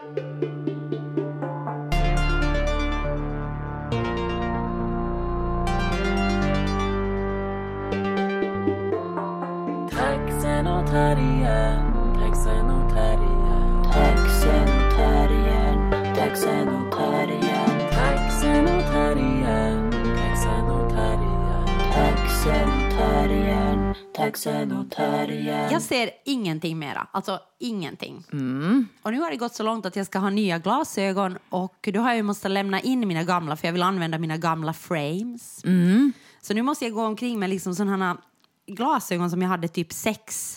Taxen och terriern, taxen och terriern. Taxen och terriern, taxen och terriern, Taxen och terriern, taxen och terriern. taxen och terriern, taxen och terriern. Jag ser ingenting mera. Alltså ingenting. Mm. Och nu har det gått så långt att jag ska ha nya glasögon och då har jag ju måste lämna in mina gamla för jag vill använda mina gamla frames. Mm. Så nu måste jag gå omkring med liksom sådana glasögon som jag hade typ sex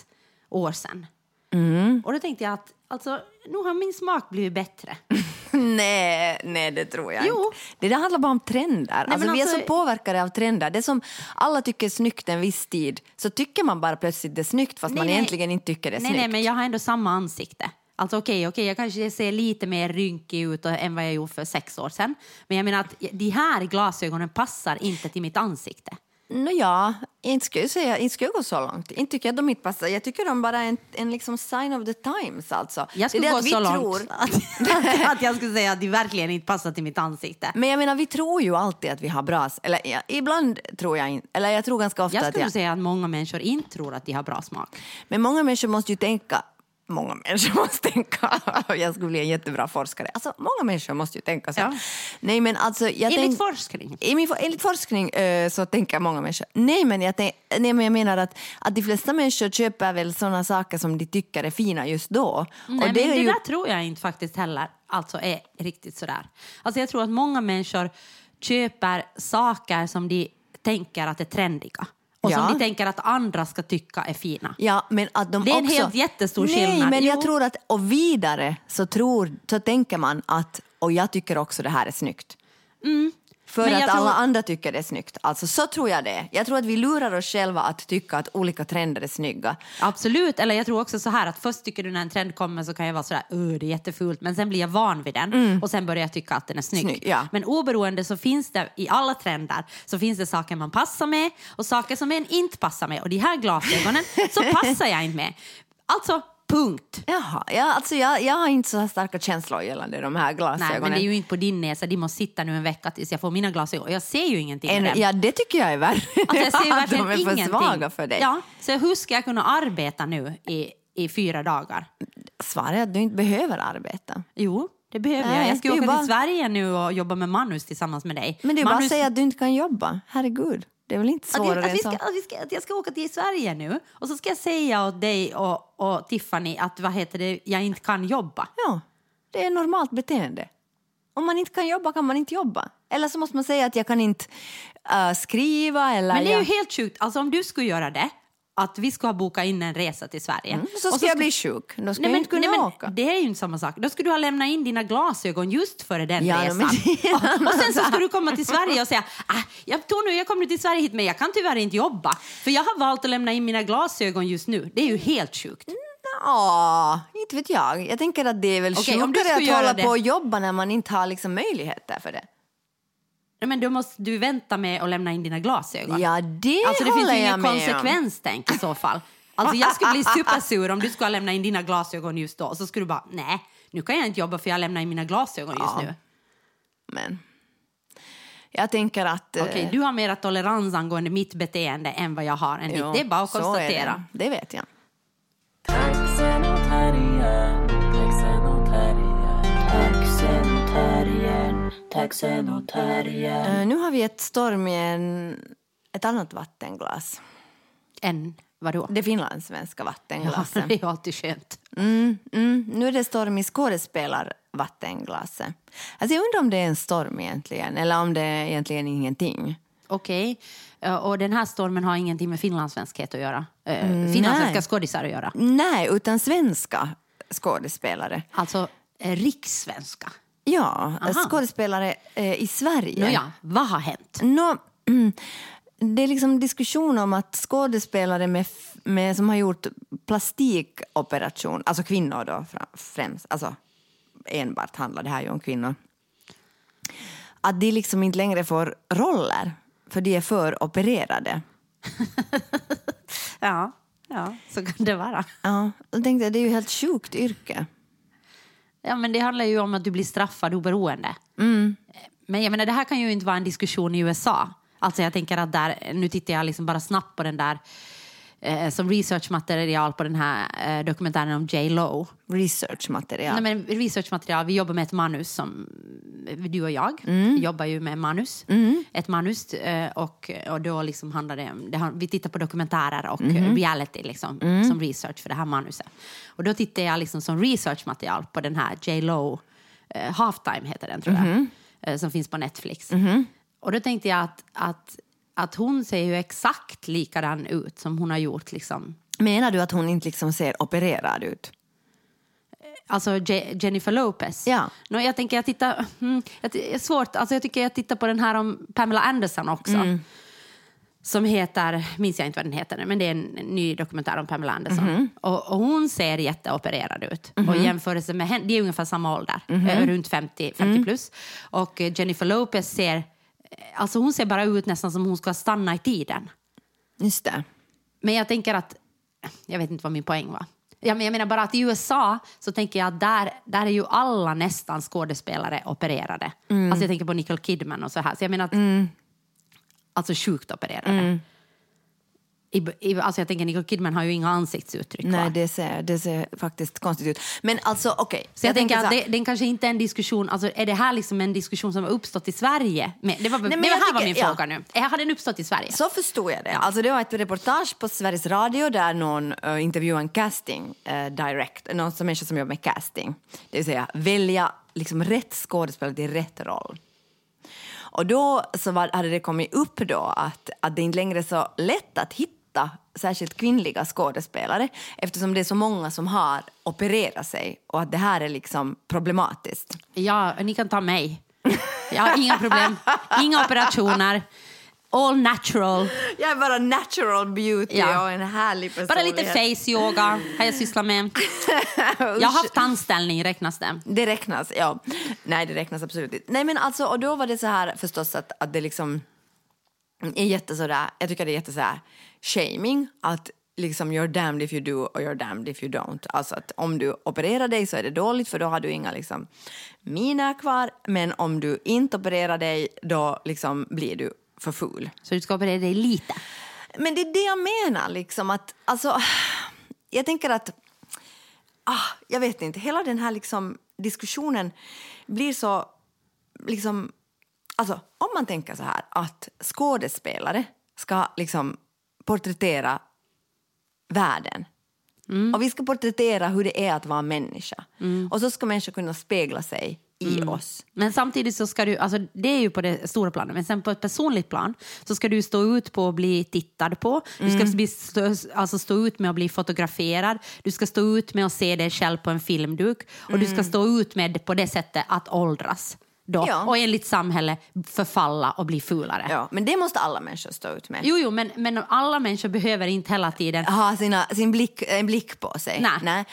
år sedan. Mm. Och då tänkte jag att alltså, nu har min smak blivit bättre. Nej, nej, det tror jag Jo. inte. Det där handlar bara om trender. alltså, men vi är alltså- så påverkade av trender. Det som alla tycker är snyggt en viss tid, så tycker man bara plötsligt det är snyggt fast Nej, man nej. egentligen inte tycker det är nej, snyggt. nej, men jag har ändå samma ansikte. Alltså okej, okej, jag kanske ser lite mer rynkig ut än vad jag gjorde för sex år sedan. Men jag menar att de här glasögonen passar inte till mitt ansikte. Nå ja, inte skulle jag säga, inte skulle gå så långt. Inte tycker jag de inte passar. Jag tycker de bara är en, en liksom sign of the times alltså. Jag skulle det är gå att vi så långt tror, att, att jag skulle säga att de verkligen inte passar till mitt ansikte. Men jag menar, vi tror ju alltid att vi har bra... Eller ja, ibland tror jag inte, eller jag tror ganska ofta Jag att skulle jag... säga att många människor inte tror att de har bra smak. Men många människor måste ju tänka... Många människor måste tänka... Jag skulle bli en jättebra forskare. Alltså, många människor måste ju tänka så. Ja. Nej, men alltså... Jag Enligt tänk- forskning. I min, enligt forskning eh, så tänker många människor... Nej, men jag, tänk, nej, men jag menar att, att de flesta människor köper väl såna saker som de tycker är fina just då. Nej, och det men det ju... där tror jag inte faktiskt heller alltså är riktigt sådär. Alltså jag tror att många människor köper saker som de tänker att är trendiga. Och Ja. som de tänker att andra ska tycka är fina. Ja, men att de Det är en också... helt jättestor Nej, skillnad. men jag tror att... Och vidare så, tror, så tänker man att... Och jag tycker också det här är snyggt. För Mm. Men att alla tror- andra tycker det är snyggt. Alltså, så tror jag det. Jag tror att vi lurar oss själva att tycka att olika trender är snygga. Absolut, eller jag tror också så här att först tycker du när en trend kommer så kan jag vara sådär, "Åh, det är jättefult, men sen blir jag van vid den och sen börjar jag tycka att den är snygg. Mm. Snygg, ja. Men oberoende så finns det i alla trender så finns det saker man passar med och saker som man inte passar med. Och de här glasögonen så passar jag inte med. Alltså, punkt. Jaha, ja, alltså jag, jag har inte så här starka känslor gällande de här glasögonen. Nej, men det är ju inte på din näsa. De måste sitta nu en vecka tills jag får mina glasögon. Jag ser ju ingenting med en, dem. ja, det tycker jag är värre. Alltså, jag ser ju verkligen de är för ingenting. svaga för dig. Ja, så hur ska jag kunna arbeta nu i, i fyra dagar? Svaret är att du inte behöver arbeta. Jo, det behöver Nej, jag. Jag ska åka bara- till Sverige nu och jobba med manus tillsammans med dig. Men det är bara att manus... säga att du inte kan jobba. Herregud, det är väl inte att, svårare att, vi så. ska, att, vi ska, att jag ska åka till Sverige nu och så ska jag säga åt dig och, och Tiffany att vad heter det, jag inte kan jobba. Ja, det är normalt beteende. Om man inte kan jobba kan man inte jobba. Eller så måste man säga att jag kan inte äh, skriva eller... Men det är jag... ju helt sjukt. Alltså om du skulle göra det, att vi ha bokat in en resa till Sverige. Mm, så och ska jag bli sjuk. Då ska Nej, jag men, inte kunna nej, men åka. Det är ju inte samma sak. Då skulle du ha lämnat in dina glasögon just före den Ja, resan. men och, och sen så skulle du komma till Sverige och säga ah, jag, tror nu, jag kommer till Sverige hit men jag kan tyvärr inte jobba. För jag har valt att lämna in mina glasögon just nu. Det är ju helt sjukt. Ja, inte vet jag. Jag tänker att det är väl du sjukare att hålla det- på och jobba när man inte har liksom möjligheter för det. Nej, Men då måste du vänta med att lämna in dina glasögon. Ja, det Alltså det finns ju ingen konsekvenstänk i så fall. Alltså jag skulle bli supersur om du skulle lämna in dina glasögon just då. Och så skulle du bara, nej, nu kan jag inte jobba för jag lämnar in mina glasögon just Ja. nu. Men jag tänker att... eh, Okej, du har mera tolerans angående mitt beteende än vad jag har än jo, ditt. Det är bara att konstatera. det. det vet jag. Taxen och terriern. Uh, nu har vi ett storm i en, ett annat vattenglas. Än vadå? Det finlandssvenska Ja, vattenglaset. det är alltid skönt. Mm, mm. Nu är det storm i skådespelarvattenglaset. Alltså jag undrar om det är en storm egentligen, eller om det är egentligen ingenting. Okej. Eh, Och den här stormen har ingenting med finlandssvenskhet att göra. Uh, Mm, finlandssvenska skådisar att göra. Nej, utan svenska skådespelare. Alltså eh, rikssvenska. Ja, Aha. skådespelare eh, i Sverige. Nåja, vad har hänt? Nå, det är liksom diskussion om att skådespelare med, med, som har gjort plastikoperation, alltså kvinnor då främst, alltså enbart handlar det här ju om kvinnor, att de liksom inte längre får roller för de är för opererade. Ja, ja, så kan det vara. Ja, då tänkte jag, det är ju helt sjukt yrke. Ja, men det handlar ju om att du blir straffad oberoende. Men jag menar, det här kan ju inte vara en diskussion i USA. Alltså jag tänker att där, nu tittar jag liksom bara snabbt på den där eh, som researchmaterial på den här eh, dokumentären om J. Lo. Researchmaterial. Nej, men researchmaterial, vi jobbar med ett manus som du och jag Mm. jobbar ju med manus. Ett manus eh, och, och då liksom handlar det om, det har, vi tittar på dokumentärer och Mm-hmm. reality liksom, som research för det här manuset. Och då tittar jag liksom som researchmaterial på den här J. Lo, eh, Halftime heter den tror Mm-hmm. jag, eh, som finns på Netflix. Och då tänkte jag att, att, att hon ser ju exakt likadan ut som hon har gjort liksom Menar du att hon inte liksom ser opererad ut? Alltså Je- Jennifer Lopez. Ja. No, jag tänker jag tittar, mm, jag, svårt, alltså jag tycker jag tittar på den här om Pamela Anderson också. Mm. Som heter, minns jag inte vad den heter nu, men det är en ny dokumentär om Pamela Anderson. Mm-hmm. Och, och hon ser jätteopererad ut. Och i jämförelse med henne, det är ungefär samma ålder, Mm-hmm. eh, runt 50, 50 Mm. plus. Och eh, Jennifer Lopez ser, alltså hon ser bara ut nästan som hon ska stanna i tiden. Just det. Men jag tänker att, jag vet inte vad min poäng var. Ja, men jag menar bara att i USA så tänker jag att där, där är ju alla nästan skådespelare opererade. Alltså jag tänker på Nicole Kidman och så här. Så jag menar att, alltså sjukt opererade. I, i, alltså jag tänker Nicole Kidman har ju inga ansiktsuttryck Nej, det ser, det ser faktiskt konstigt ut. Men alltså, okej. Så jag, tänker så att det, den kanske inte är en diskussion, alltså är det här liksom en diskussion som har uppstått i Sverige? Men det var, men det jag här var tycker- min ja. fråga nu. Har den uppstått i Sverige? Så förstod jag det. Alltså det var ett reportage på Sveriges Radio där någon uh, intervjuade en casting uh, direct, någon som människa som jobbar med casting. Det vill säga välja liksom rätt skådespelare till rätt roll. Och då så var, hade det kommit upp då att, att det inte längre är så lätt att hitta särskilt kvinnliga skådespelare eftersom det är så många som har opererat sig och att det här är liksom problematiskt. Ja, ni kan ta mig. Jag har inga problem. Inga operationer. All natural. Jag är bara natural beauty Ja. och en härlig Bara personlighet. lite face yoga har jag sysslat med. Jag har haft anställning, räknas det? Det räknas, ja. Nej, det räknas absolut inte. Nej, men alltså, och då var det så här förstås att, att det liksom är jätte sådär, jag tycker det är jätte så här shaming att liksom you're damned if you do och you're damned if you don't. Alltså att om du opererar dig så är det dåligt för då har du inga liksom miner kvar. Men om du inte opererar dig då liksom blir du för ful. Så du ska operera dig lite. Men det är det jag menar liksom att alltså jag tänker att ah, jag vet inte, hela den här liksom diskussionen blir så liksom alltså om man tänker så här att skådespelare ska liksom porträttera världen. Och vi ska porträttera hur det är att vara människa. Och så ska människor kunna spegla sig i oss. Men samtidigt så ska du, alltså det är ju på det stora planet, men sen på ett personligt plan så ska du stå ut på att bli tittad på, du ska bli, stå, alltså stå ut med att bli fotograferad, du ska stå ut med att se dig själv på en filmduk. Och du ska stå ut med på det sättet att åldras. Då, Ja. Och enligt samhälle förfalla och bli fulare. Ja, men det måste alla människor stå ut med. Jo, jo, men, men alla människor behöver inte hela tiden ha sina, sin blick, en blick på sig. Nej.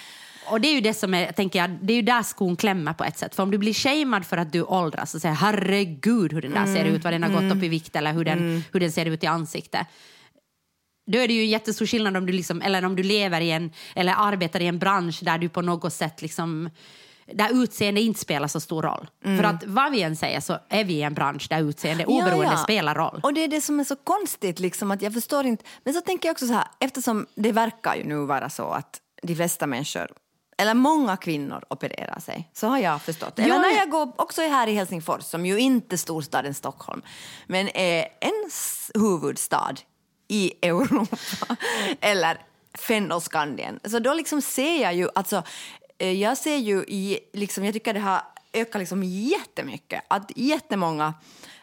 Och det är ju det som är, tänker jag, det är ju där skon klämmer på ett sätt. För om du blir shamed för att du åldras och säger herregud hur den där ser ut, vad den har gått upp i vikt eller hur den, hur den ser ut i ansiktet. Då är det ju en jättestor skillnad om du, liksom, eller om du lever i en, eller arbetar i en bransch där du på något sätt liksom, där utseende inte spelar så stor roll. För att vad vi än säger så är vi i en bransch där utseende oberoende spelar roll. Och det är det som är så konstigt, liksom, att jag förstår inte. Men så tänker jag också så här, eftersom det verkar ju nu vara så att de flesta människor, eller många kvinnor opererar sig, så har jag förstått. Eller Ja, när ja. jag går också här i Helsingfors, som ju inte är storstaden Stockholm, men är en huvudstad i Europa, eller Fennoskandien. Så då liksom ser jag ju, alltså, jag ser ju i, liksom, jag tycker det har ökat liksom jättemycket, att jättemånga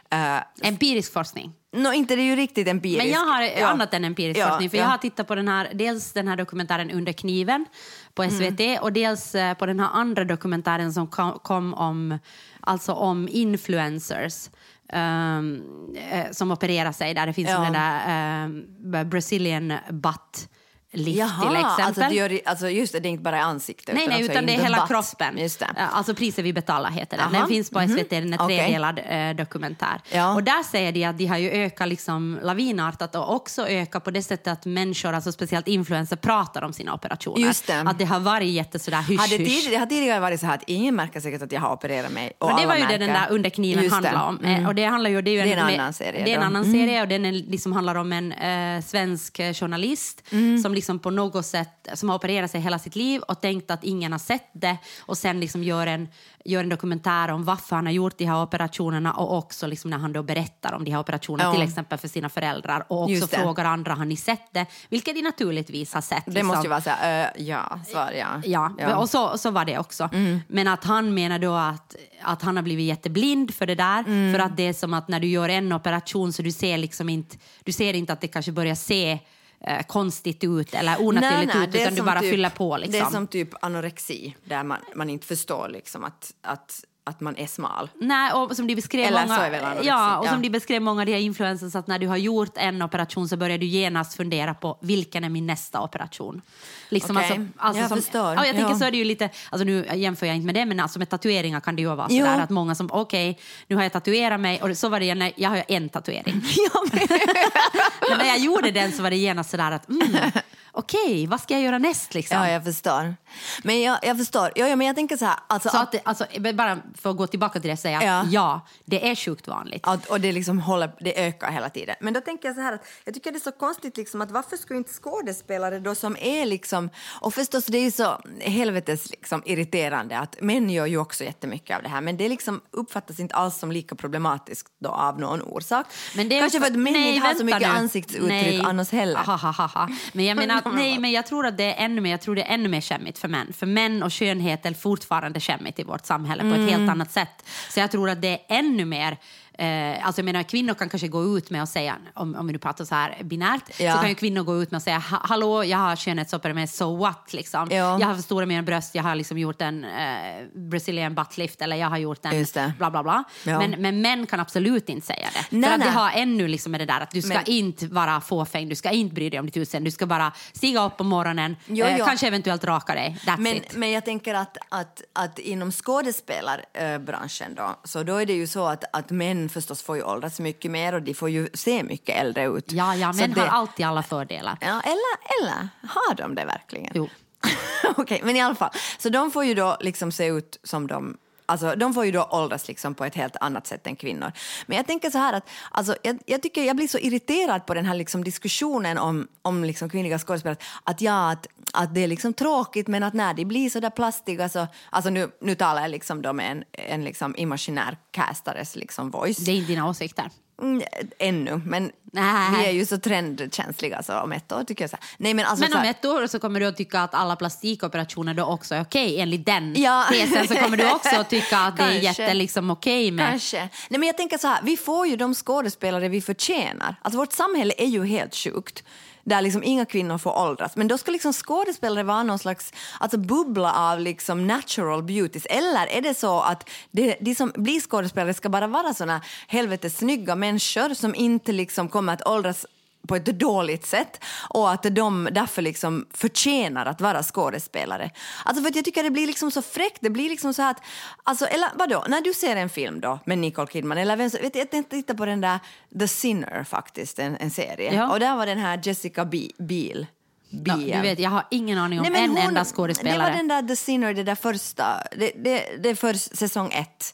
eh, Empirisk forskning. Nå, inte det är ju riktigt empiriskt. Men jag har Ja. annat än empirisk Ja, forskning. För ja. jag har tittat på den här, dels den här dokumentären Under kniven på SVT och dels eh, på den här andra dokumentären som kom, kom om, alltså om influencers eh, som opererar sig. Där det finns Ja. den där um, Brazilian butt lift Jaha, till exempel. alltså, det gör, alltså just det, det är inte bara ansiktet. Nej, nej, också utan det är hela kroppen. Just det. Eh, Alltså Priset vi betalar heter den. Den finns på SVT, den är tredelad eh, dokumentär. Ja. Och där säger de att de har ju ökat liksom lavinartat och också ökat på det sättet att människor, alltså speciellt influencers, pratar om sina operationer. Just det. Att det har varit jätte sådär hysch, Hade hysch. det har tidigare varit så här att ingen märker säkert att jag har opererat mig. Och Men det var ju det märker. den där Under kniven Just det. handlar om. Eh, Och det, handlar ju, det är ju Det är en annan serie Det är en annan serie och den är, liksom handlar om en eh, svensk journalist Mm. som liksom på något sätt som har opererat sig hela sitt liv och tänkt att ingen har sett det och sen liksom gör en, gör en dokumentär om varför han har gjort de här operationerna och också liksom när han då berättar om de här operationerna Ja. till exempel för sina föräldrar och också frågar andra har ni sett det? Vilket de naturligtvis har sett. Det liksom. måste ju vara så här, äh, ja, svar ja. Ja, och så, så var det också. Men att han menar då att, att han har blivit jätteblind för det där. För att det är som att när du gör en operation så du ser liksom inte, du ser inte att det kanske börjar se eh, konstigt ut eller onaturligt ut det är utan du bara typ- fyller på. Liksom. Det är som typ anorexi, där man, man inte förstår liksom att, att, att man är smal. Nej, och som de beskrev Eller många, så är väl anorexi, ja, och ja. som de beskrev många av de här influencers att när du har gjort en operation så börjar du genast fundera på vilken är min nästa operation. Liksom Okej, alltså, alltså jag som, förstår, Ja, jag tänker ja. så är det ju lite, alltså nu jämför jag inte med det, men alltså med tatueringar kan det ju vara sådär att många som okej, nu har jag tatuerat mig och så var det, när jag har en tatuering. men när jag gjorde den så var det genast sådär att mm, okej, vad ska jag göra näst liksom? Ja, jag förstår. Men jag, jag förstår. Ja, ja, men jag tänker så här, alltså, Så att, att, alltså, bara för att gå tillbaka till det säga, Ja. ja, det är sjukt vanligt. att, och det, liksom håller, det ökar hela tiden. Men då tänker jag så här att jag tycker det är så konstigt liksom att varför skulle inte skådespelare då som är liksom, och förstås det är ju så helvetes liksom irriterande att män gör ju också jättemycket av det här men det liksom uppfattas inte alls som lika problematiskt då av någon orsak. Men det Kanske också- för att män Nej, inte har så mycket nu. ansiktsuttryck Nej. annars heller. Ha, ha, ha. Men jag menar, att, nej, men jag tror att det är ännu mer, jag tror det är ännu mer skämmigt för män. För män och skönhet är fortfarande skämmigt i vårt samhälle på ett Mm. helt annat sätt. Så jag tror att det är ännu mer Eh, alltså jag menar, kvinnor kan kanske gå ut med och säga, om, om vi nu pratar så här binärt, Ja. så kan ju kvinnor gå ut med och säga "Ha- hallå, jag har skönhetsopererat mig, so what? Liksom. Ja. Jag har för stora mer bröst, jag har liksom gjort en eh, Brazilian buttlift eller jag har gjort en bla bla bla. Ja. Men, men män kan absolut inte säga det. Nej, för att nej. det har ännu liksom med det där att du ska Men- inte vara fåfäng, du ska inte bry dig om ditt utseende, du ska bara stiga upp på morgonen, Jo, eh, kanske eventuellt raka dig, that's Men, it. men jag tänker att, att, att inom skådespelarbranschen då, så då är det ju så att, att män förstås får ju åldras mycket mer och de får ju se mycket äldre ut. Ja, ja, män det, har alltid alla fördelar. Ja, eller, eller har de det verkligen? Jo. Okej, men i alla fall. Så de får ju då liksom se ut som de Alltså, de får ju då åldras liksom på ett helt annat sätt än kvinnor. Men jag tänker så här att alltså, jag, jag, tycker jag blir så irriterad på den här liksom diskussionen om, om liksom kvinnliga skådespelare. Att ja, att, att det är liksom tråkigt men att när de blir så där plastiga så... Alltså nu, nu talar jag liksom då med en, en liksom imaginär castares liksom voice. Det är inte dina åsikter. Mm, ännu, men Nej. vi är ju så trendkänsliga så om ett år tycker jag så här. Nej, men alltså, Men om här, ett år så kommer du att tycka att alla plastikoperationer då också är okej, enligt den Ja. tesen så kommer du också att tycka att det är jätte liksom okej med... Kanske. Nej, men jag tänker så här, vi får ju de skådespelare vi förtjänar. Alltså vårt samhälle är ju helt sjukt. Där liksom inga kvinnor får åldras. Men då ska liksom skådespelare vara någon slags alltså bubbla av liksom natural beauties. Eller är det så att det, de som blir skådespelare ska bara vara såna helvetes snygga människor som inte liksom kommer att åldras på ett dåligt sätt och att de därför liksom förtjänar att vara skådespelare. Alltså för jag tycker det blir liksom så fräckt, det blir liksom så att, alltså, eller vadå, när du ser en film då med Nicole Kidman, eller vem, som- vet jag, jag tittar på den där The Sinner faktiskt, en, en serie, Ja. och där var den här Jessica Be- Biel. Ja, Biel. du vet, jag har ingen aning om Nej, en hon- enda Det skådespelare. var den där The Sinner, det där första, det, det, det är för säsong ett.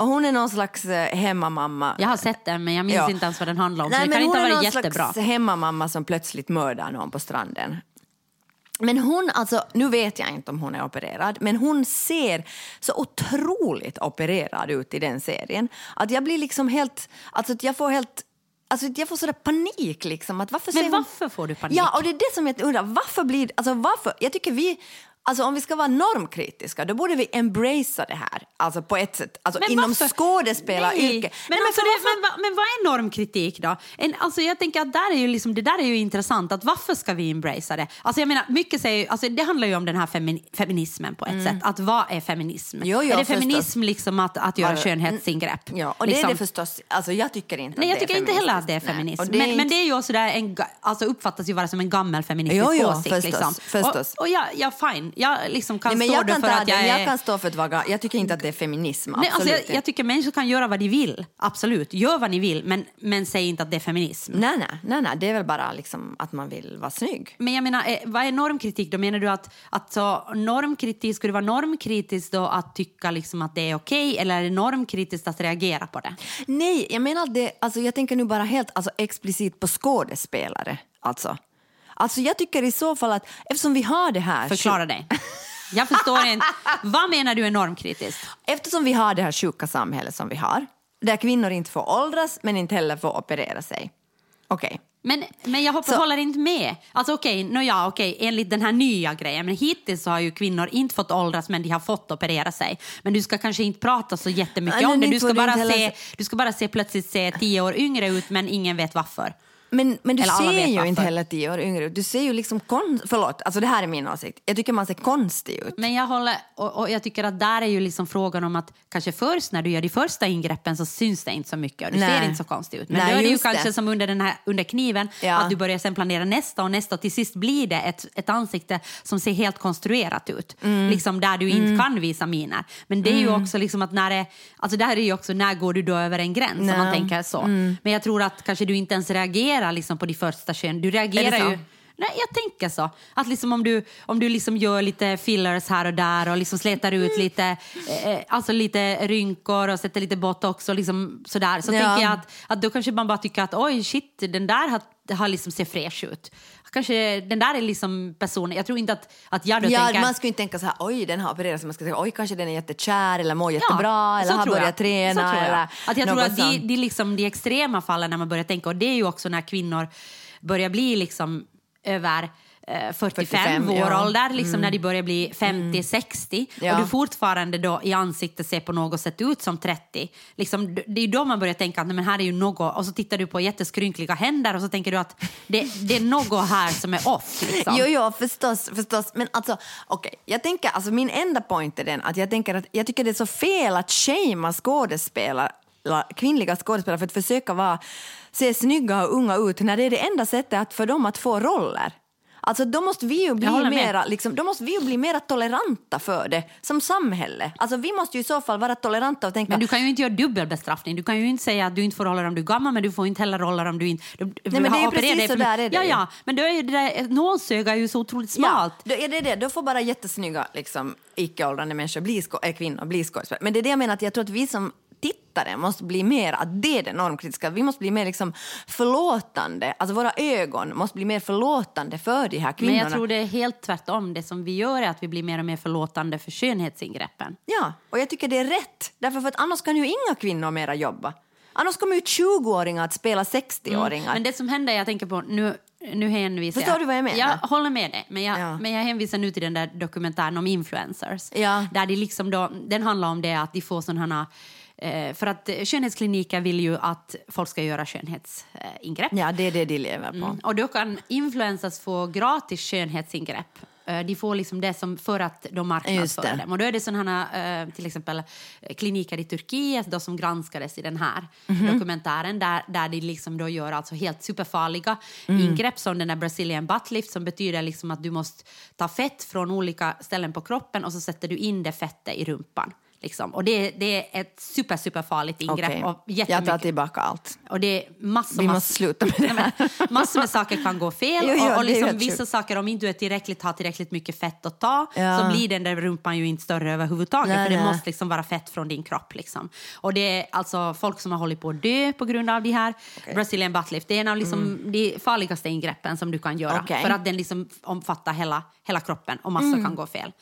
Och hon är någon slags eh, hemmamamma. Jag har sett den men jag minns Ja. inte ens vad den handlar om. Nej, så det men kan inte hon ha är varit någon jättebra. slags hemmamamma som plötsligt mördar någon på stranden. Men hon, alltså, nu vet jag inte om hon är opererad, men hon ser så otroligt opererad ut i den serien. Att jag blir liksom helt, alltså jag får helt Alltså jag får sådär panik liksom. Att varför Men ser hon- varför får du panik? Ja, och det är det som jag undrar. Varför blir alltså varför? Jag tycker vi Alltså om vi ska vara normkritiska, då borde vi embracea det här. Alltså på ett sätt. Alltså Men inom skådespelaryrket. Men, Nej, alltså, det, men, va- men vad är normkritik då? En, alltså, jag tänker att där är ju liksom, det där är ju intressant. Att varför ska vi embracea det? Alltså, jag menar, mycket säger, alltså, det handlar ju om den här femi, feminismen på ett sätt. Att vad är feminism? Mm. Jo, jo, är det förstås. feminism liksom att, att göra Bara- skönhetsingrepp? Ja, och det liksom. är det förstås. Alltså jag tycker inte Nej, jag det tycker inte heller att det är feminism. Nej, men, är men inte- det är ju också där en, alltså uppfattas ju vara som en gammal feministisk Jo, jo, åsikt. förstås, liksom. förstås. Och, och jag, jag, fine, jag liksom kan Nej, men stå kan, för att jag är... jag kan stå för att vara... Jag tycker inte att det är feminism. Nej, alltså jag, jag tycker människor kan göra vad de vill. Absolut, gör vad ni vill, men, men säg inte att det är feminism. Nej, nej, nej, nej, det är väl bara liksom att man vill vara snygg. Men jag menar, eh, vad är normkritik då? Menar du att, att så, normkritik, skulle det vara normkritiskt då att tycka liksom att det är okej eller är det normkritiskt att reagera på det? Nej, jag menar det, alltså jag tänker nu bara helt alltså, explicit på skådespelare. Alltså. Alltså jag tycker i så fall att eftersom vi har det här... Förklara dig. Jag förstår inte. Vad menar du är normkritiskt? Eftersom vi har det här sjuka samhället som vi har, där kvinnor inte får åldras men inte heller får operera sig. Okej. Men, men jag hoppar, Så- håller inte med. Alltså okej, no, ja, okej, enligt den här nya grejen. Men hittills så har ju kvinnor inte fått åldras men de har fått operera sig. Men du ska kanske inte prata så jättemycket Nej, om det. Du ska, bara se- du ska bara se plötsligt se tio år yngre ut men ingen vet varför. Men, men du Eller ser ju varför. inte heller tio år yngre ut. Du ser ju liksom kon... Förlåt, alltså det här är min åsikt. Jag tycker man ser konstig ut. Men jag håller, och, och jag tycker att där är ju liksom frågan om att kanske först när du gör de första ingreppen så syns det inte så mycket och du Nej. ser inte så konstig ut. Men Nej, då är det ju kanske det. som under, den här, under kniven Ja. att du börjar sen planera nästa och nästa och till sist blir det ett, ett ansikte som ser helt konstruerat ut. Mm. Liksom där du inte kan visa miner. Men det är ju också liksom att när det, alltså där är ju också när går du då över en gräns om man Nej. Mm. tänker så. Men jag tror att kanske du inte ens reagerar liksom på de första kön. Du reagerar ju Nej, jag tänker så. Att liksom om du, om du liksom gör lite fillers här och där och liksom slätar ut Mm. lite, eh, alltså lite rynkor och sätter lite botox och liksom sådär. Så Ja. tänker jag att, att då kanske man bara tycker att oj shit, den där har, har liksom ser fräsch ut. Kanske den där är liksom personen, jag tror inte att, att jag då Ja, tänker... man skulle inte tänka så här, oj den har opererats. Man ska tänka, oj kanske den är jättekär eller mår jättebra Ja, eller har tror jag. börjat Så träna. tror jag. Eller att jag tror att de, de, liksom, de extrema fallen när man börjar tänka, och det är ju också när kvinnor börjar bli liksom över 45, 45, år ja. Mm. ålder, liksom när de börjar bli 50-60 Ja. och du fortfarande då i ansiktet ser på något sätt ut som 30. Liksom, det är då man börjar tänka att men här är ju något, och så tittar du på jätteskrynkliga händer och så tänker du att det, det är något här som är off. Liksom. Jo, jo, förstås, förstås. Men alltså, okej, jag tänker, alltså min enda point är den att jag tänker att jag tycker det är så fel att shamea skådespelare, kvinnliga skådespelare för att försöka vara, se snygga och unga ut när det är det enda sättet att för dem att få roller. Alltså då måste vi ju bli mera, liksom, då måste vi ju bli mera toleranta för det som samhälle. Alltså vi måste ju i så fall vara toleranta och tänka Men du kan ju inte göra dubbelbestraffning. Du kan ju inte säga att du inte får roller om du är gammal men du får inte heller roller om du inte... Du, men det är ju precis dig så där är det Ja, ja. Men då är det där, nålsöga är ju så otroligt smalt. Ja, då är det det. Då får bara jättesnygga liksom, icke-åldrande människor bli skå- äh, kvinnor bli skådespelare. Men det är det jag menar, att jag tror att vi som tittare måste bli mer, att det är det normkritiska, vi måste bli mer liksom förlåtande, alltså våra ögon måste bli mer förlåtande för de här kvinnorna. Men jag tror det är helt tvärtom. Det som vi gör är att vi blir mer och mer förlåtande för skönhetsingreppen. Ja, och jag tycker det är rätt, därför för att annars kan ju inga kvinnor mera jobba. Annars kommer ju 20-åringar att spela 60-åringar. Men det som händer, jag tänker på, nu, nu hänvisar Förstår du vad jag menar? Jag håller med dig, men jag, Ja. men jag hänvisar nu till den där dokumentären om influencers. Ja. Där de liksom då, den handlar om det att de får sådana för att eh, skönhetskliniker vill ju att folk ska göra skönhetsingrepp. Ja, det är det de lever på. Mm. Och då kan influencers få gratis skönhetsingrepp. Eh, De får liksom det som för att de marknadsför det. dem. Och då är det sådana eh, till exempel eh, kliniker i Turkiet då som granskades i den här Mhm. dokumentären där, där de liksom då gör alltså helt superfarliga Mm. ingrepp som den där Brazilian butt lift som betyder liksom att du måste ta fett från olika ställen på kroppen och så sätter du in det fettet i rumpan. Liksom. Och det, det är ett super, superfarligt ingrepp. Okej, Och jag tar tillbaka allt. och det massor, Vi massor, måste sluta med det här. Massor med saker kan gå fel. Jo, jo, och, och det liksom vissa sjukt. saker, om inte du är tillräckligt, har tillräckligt mycket fett att ta Ja. så blir den där rumpan ju inte större överhuvudtaget. Nej, för det nej. måste liksom vara fett från din kropp. Liksom. Och det är alltså folk som har hållit på att dö på grund av de här Brazilian butt lift. Det är en av liksom de farligaste ingreppen som du kan göra. Mm. Mm. För att den liksom omfattar hela, hela kroppen och massor kan gå fel.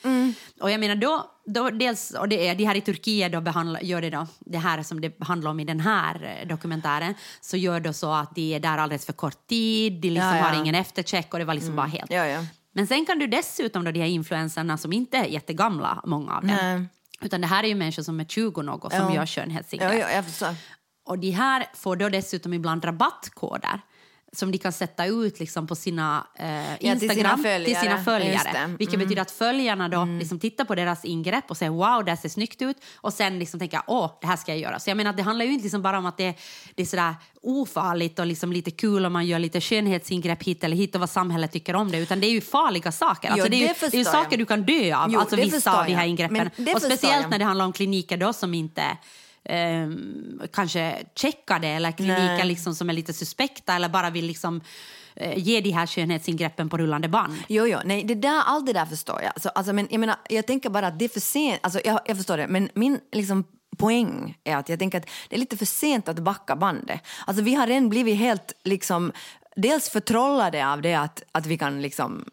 Och jag menar då, då dels, och det är de här i Turkiet då behandlar, gör det då, det här som det handlar om i den här eh, dokumentären, så gör då så att de är där alldeles för kort tid, de liksom Ja, ja. har ingen eftercheck och det var liksom bara helt. Ja, ja. Men sen kan du dessutom då de här influenserna som inte är jättegamla, många av dem. Nej. Utan det här är ju människor som är 20 något som Ja. gör Ja, skönhetsingrepp. ja, förstår. Och de här får då dessutom ibland rabattkoder som de kan sätta ut liksom på sina eh, sina Instagram följare. till sina följare. Mm. Vilket betyder att följarna då liksom tittar på deras ingrepp och säger wow, det här ser snyggt ut. Och sen liksom tänker åh, det här ska jag göra. Så jag menar, det handlar ju inte liksom bara om att det, det är sådär ofarligt och liksom lite kul om man gör lite skönhetsingrepp hit eller hit och vad samhället tycker om det. Utan det är ju farliga saker. Alltså, Jo, det är ju, det det är ju saker du kan dö av, Jo, alltså vissa av de här ingreppen. Och speciellt jag. när det handlar om kliniker då som inte ehm, kanske checkade eller kliniker liksom som är lite suspekta eller bara vill liksom, eh, ge de här skönhetsingreppen på rullande band. Jo, jo, nej, det där, allt det där förstår jag. Alltså, alltså, men jag, menar, jag tänker bara att det är för sent. Alltså, jag, jag förstår det, men min liksom, poäng är att jag tänker att det är lite för sent att backa bandet. Alltså, vi har redan blivit helt liksom, dels förtrollade av det att, att vi kan liksom,